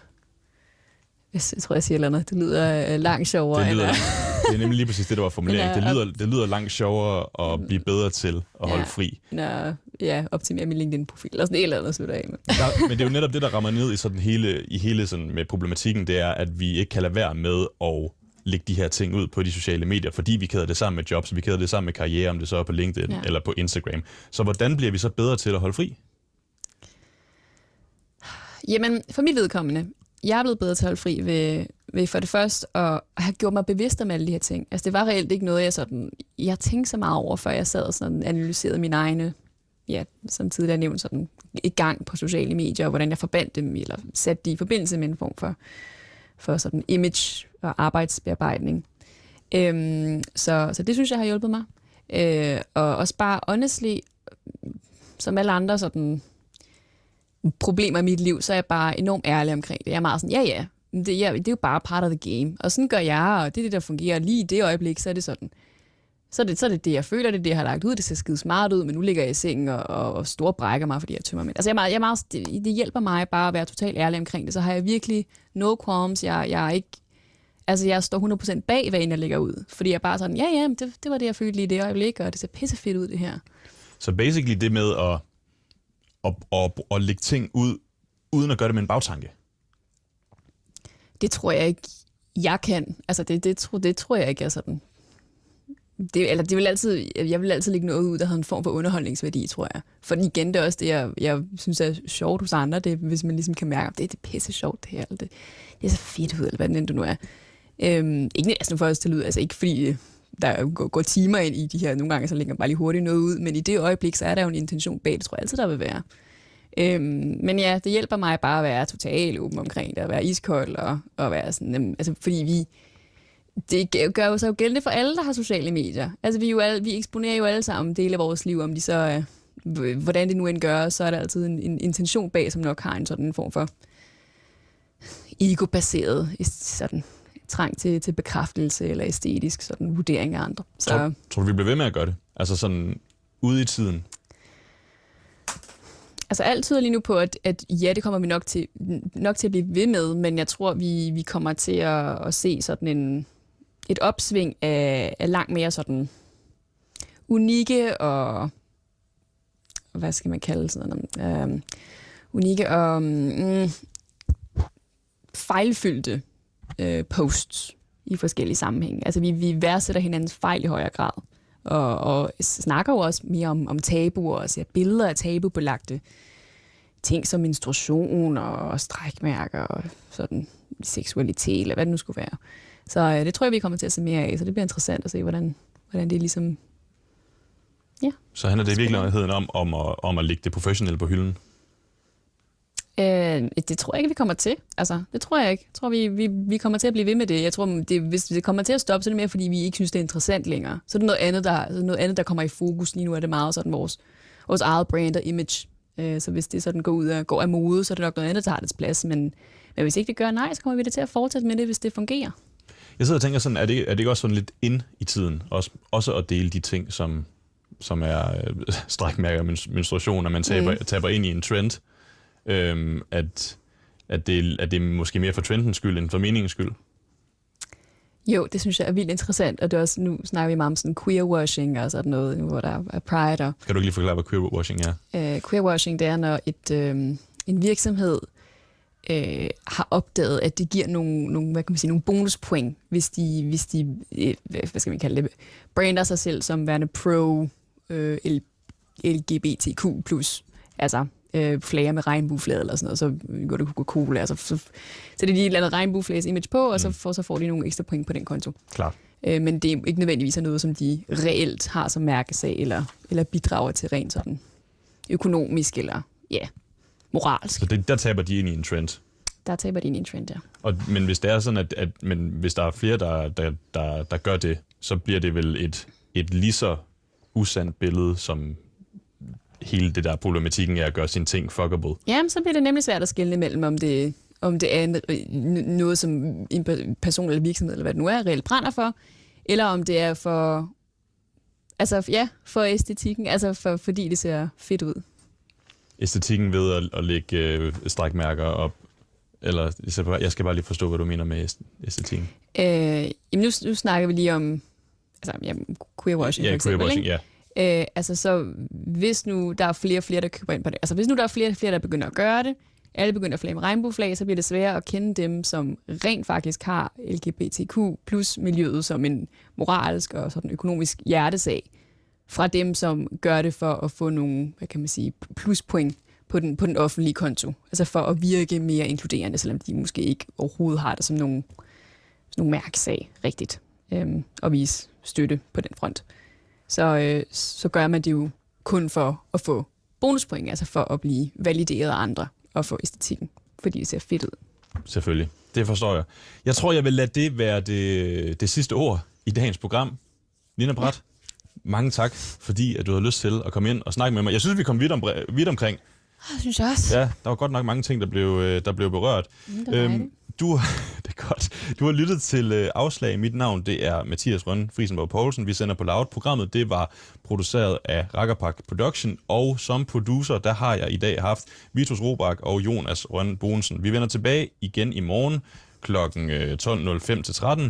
jeg jeg tror, jeg siger et eller andet. Det lyder øh, langt sjovere. Det, lyder, end, det er nemlig lige præcis det, der var formuleringen. Det lyder, det lyder langt sjovere at blive bedre til at holde Ja. fri. end at ja, optimere min LinkedIn-profil, eller sådan et eller andet slutter af med. Der, men det er jo netop det, der rammer ned i sådan hele, i hele sådan med problematikken, det er, at vi ikke kan lade være med at lægge de her ting ud på de sociale medier, fordi vi kæder det sammen med jobs, vi kæder det sammen med karriere, om det så er på LinkedIn ja. eller på Instagram. Så hvordan bliver vi så bedre til at holde fri? Jamen, for mit vedkommende, jeg er blevet bedre til at holde fri ved, ved for det første at have gjort mig bevidst om alle de her ting. Altså, det var reelt ikke noget, jeg sådan, jeg tænkte så meget over, før jeg sad og sådan analyserede mine egne, ja, som tidligere nævnt, sådan i gang på sociale medier, og hvordan jeg forbandt dem, eller satte de i forbindelse med en form for, for sådan image og arbejdsbearbejdning. Øhm, så, så det synes jeg har hjulpet mig. Øh, og også bare honestly, som alle andre sådan problemer i mit liv, så er jeg bare enormt ærlig omkring det. Jeg er meget sådan, ja ja, det, ja, det er jo bare part of the game. Og sådan gør jeg, og det er det, der fungerer. Lige i det øjeblik, så er det sådan. Så er det, så er det det, jeg føler, det er det, jeg har lagt ud. Det ser skide smart ud, men nu ligger jeg i sengen og, og, og store brækker mig, fordi jeg tømmer mig. Altså, jeg er meget, jeg er meget, det, det, hjælper mig bare at være totalt ærlig omkring det. Så har jeg virkelig no qualms. Jeg, jeg er ikke... Altså, jeg står 100% bag, hvad jeg lægger ud. Fordi jeg bare sådan, ja, ja, det, det var det, jeg følte lige i det øjeblik, og det ser pisse fedt ud, det her. Så basically det med at at, at, at lægge ting ud, uden at gøre det med en bagtanke? Det tror jeg ikke, jeg kan. Altså, det, det, tro, det tror jeg ikke er sådan. Det, eller det vil altid, jeg vil altid lægge noget ud, der har en form for underholdningsværdi, tror jeg. For igen, det er også det, jeg, jeg synes er sjovt hos andre, det, hvis man ligesom kan mærke, at det, det er pisse sjovt, det her. Det, det er så fedt ud, eller hvad det nu er. Øhm, ikke altså, for os til lyd, altså ikke fordi der går, går timer ind i de her, nogle gange så lægger bare lige hurtigt noget ud, men i det øjeblik, så er der jo en intention bag, det tror jeg altid, der vil være. Øhm, men ja, det hjælper mig bare at være totalt åben omkring det, at være iskold og, og være sådan, øhm, altså fordi vi, det gør jo så jo gældende for alle, der har sociale medier. Altså vi, jo alle, vi eksponerer jo alle sammen dele af vores liv, om de så, øh, hvordan det nu end gør, så er der altid en, en intention bag, som nok har en sådan form for ego-baseret sådan trang til, til bekræftelse eller æstetisk sådan vurdering af andre. Så... Tror, tror du, vi bliver ved med at gøre det? Altså sådan ude i tiden? Altså alt tyder lige nu på, at, at ja, det kommer vi nok til, nok til at blive ved med, men jeg tror, vi, vi kommer til at, at se sådan en, et opsving af, af langt mere sådan unikke og hvad skal man kalde sådan noget, um, unikke og mm, fejlfyldte øh, posts i forskellige sammenhænge. Altså vi, vi værdsætter hinandens fejl i højere grad, og, og snakker jo også mere om, om tabuer, og ser billeder af tabubelagte ting som menstruation og strækmærker og sådan seksualitet, eller hvad det nu skulle være. Så øh, det tror jeg, vi kommer til at se mere af, så det bliver interessant at se, hvordan, hvordan det ligesom... Ja. Så handler det i virkeligheden om, om, at, om at lægge det professionelle på hylden? Øh, det tror jeg ikke, vi kommer til. Altså, det tror jeg ikke. Jeg tror, vi, vi, vi kommer til at blive ved med det. Jeg tror, det, hvis det kommer til at stoppe, så er det mere, fordi vi ikke synes, det er interessant længere. Så er det noget andet, der, noget andet, der kommer i fokus. Lige nu er det meget sådan vores, vores eget brand og image. Øh, så hvis det sådan går ud og går af mode, så er det nok noget andet, der har dets plads. Men, men hvis ikke det gør nej, så kommer vi det til at fortsætte med det, hvis det fungerer. Jeg sidder og tænker sådan, er det, er det ikke også sådan lidt ind i tiden? Også, også at dele de ting, som, som er øh, strækmærker menstruation, at man taber, mm. taber ind i en trend øhm, at, at, det, at det er måske mere for trendens skyld end for meningens skyld? Jo, det synes jeg er vildt interessant, og det er også, nu snakker vi meget om sådan queerwashing og sådan noget, hvor der er pride. Og, kan du lige forklare, hvad queerwashing er? Uh, queerwashing, det er, når et, øh, en virksomhed øh, har opdaget, at det giver nogle, nogle, hvad kan man sige, nogle bonuspoint, hvis de, hvis de øh, hvad skal man kalde det, brander sig selv som værende pro øh, LGBTQ+. Altså, øh, flager med regnbueflade eller sådan noget, så går det Coca-Cola, altså, så, så det er de et eller andet regnbueflages image på, og mm. så, får, så får de nogle ekstra point på den konto. Klart. Øh, men det er ikke nødvendigvis noget, som de reelt har som mærkesag, eller, eller bidrager til rent sådan økonomisk, eller ja, moralsk. Så det, der taber de ind i en trend? Der taber de ind i en trend, ja. Og, men hvis det er sådan, at, at men hvis der er flere, der, der, der, der gør det, så bliver det vel et, et lige så usandt billede, som hele det der problematikken er at gøre sine ting fuckable. Jamen, så bliver det nemlig svært at skille mellem, om det, om det er noget, som en person eller virksomhed, eller hvad det nu er, reelt brænder for, eller om det er for, altså ja, for æstetikken, altså for, fordi det ser fedt ud. Æstetikken ved at, at lægge øh, strækmærker op, eller jeg skal bare lige forstå, hvad du mener med æstetikken. Øh, jamen nu, nu snakker vi lige om altså, ja, queerwashing ja, for eksempel, queerwashing, ja. Øh, altså så hvis nu der er flere og flere, der køber ind på det, altså hvis nu der er flere og flere, der begynder at gøre det, alle begynder at flage med regnbueflag, så bliver det sværere at kende dem, som rent faktisk har LGBTQ plus miljøet som en moralsk og sådan økonomisk hjertesag, fra dem, som gør det for at få nogle, hvad kan man sige, pluspoint på den, på den offentlige konto. Altså for at virke mere inkluderende, selvom de måske ikke overhovedet har det som nogle, som nogle mærksag rigtigt, øhm, og vise støtte på den front. Så, øh, så gør man det jo kun for at få bonuspoint, altså for at blive valideret af andre og få æstetikken, fordi det ser fedt ud. Selvfølgelig. Det forstår jeg. Jeg tror, jeg vil lade det være det, det sidste ord i dagens program. Nina Brat, ja. mange tak, fordi at du havde lyst til at komme ind og snakke med mig. Jeg synes, vi kom vidt, om, vidt omkring. Det synes jeg også. Ja, der var godt nok mange ting, der blev, øh, der blev berørt. Mm, det øhm, du, det er godt. Du har lyttet til øh, Afslag. Mit navn det er Mathias Rønne Friesenborg Poulsen. Vi sender på Loud. Programmet det var produceret af Rakkerpak Production, og som producer, der har jeg i dag haft Vitus Robak og Jonas Rønne Bonsen. Vi vender tilbage igen i morgen kl. 12.05 øh, til 13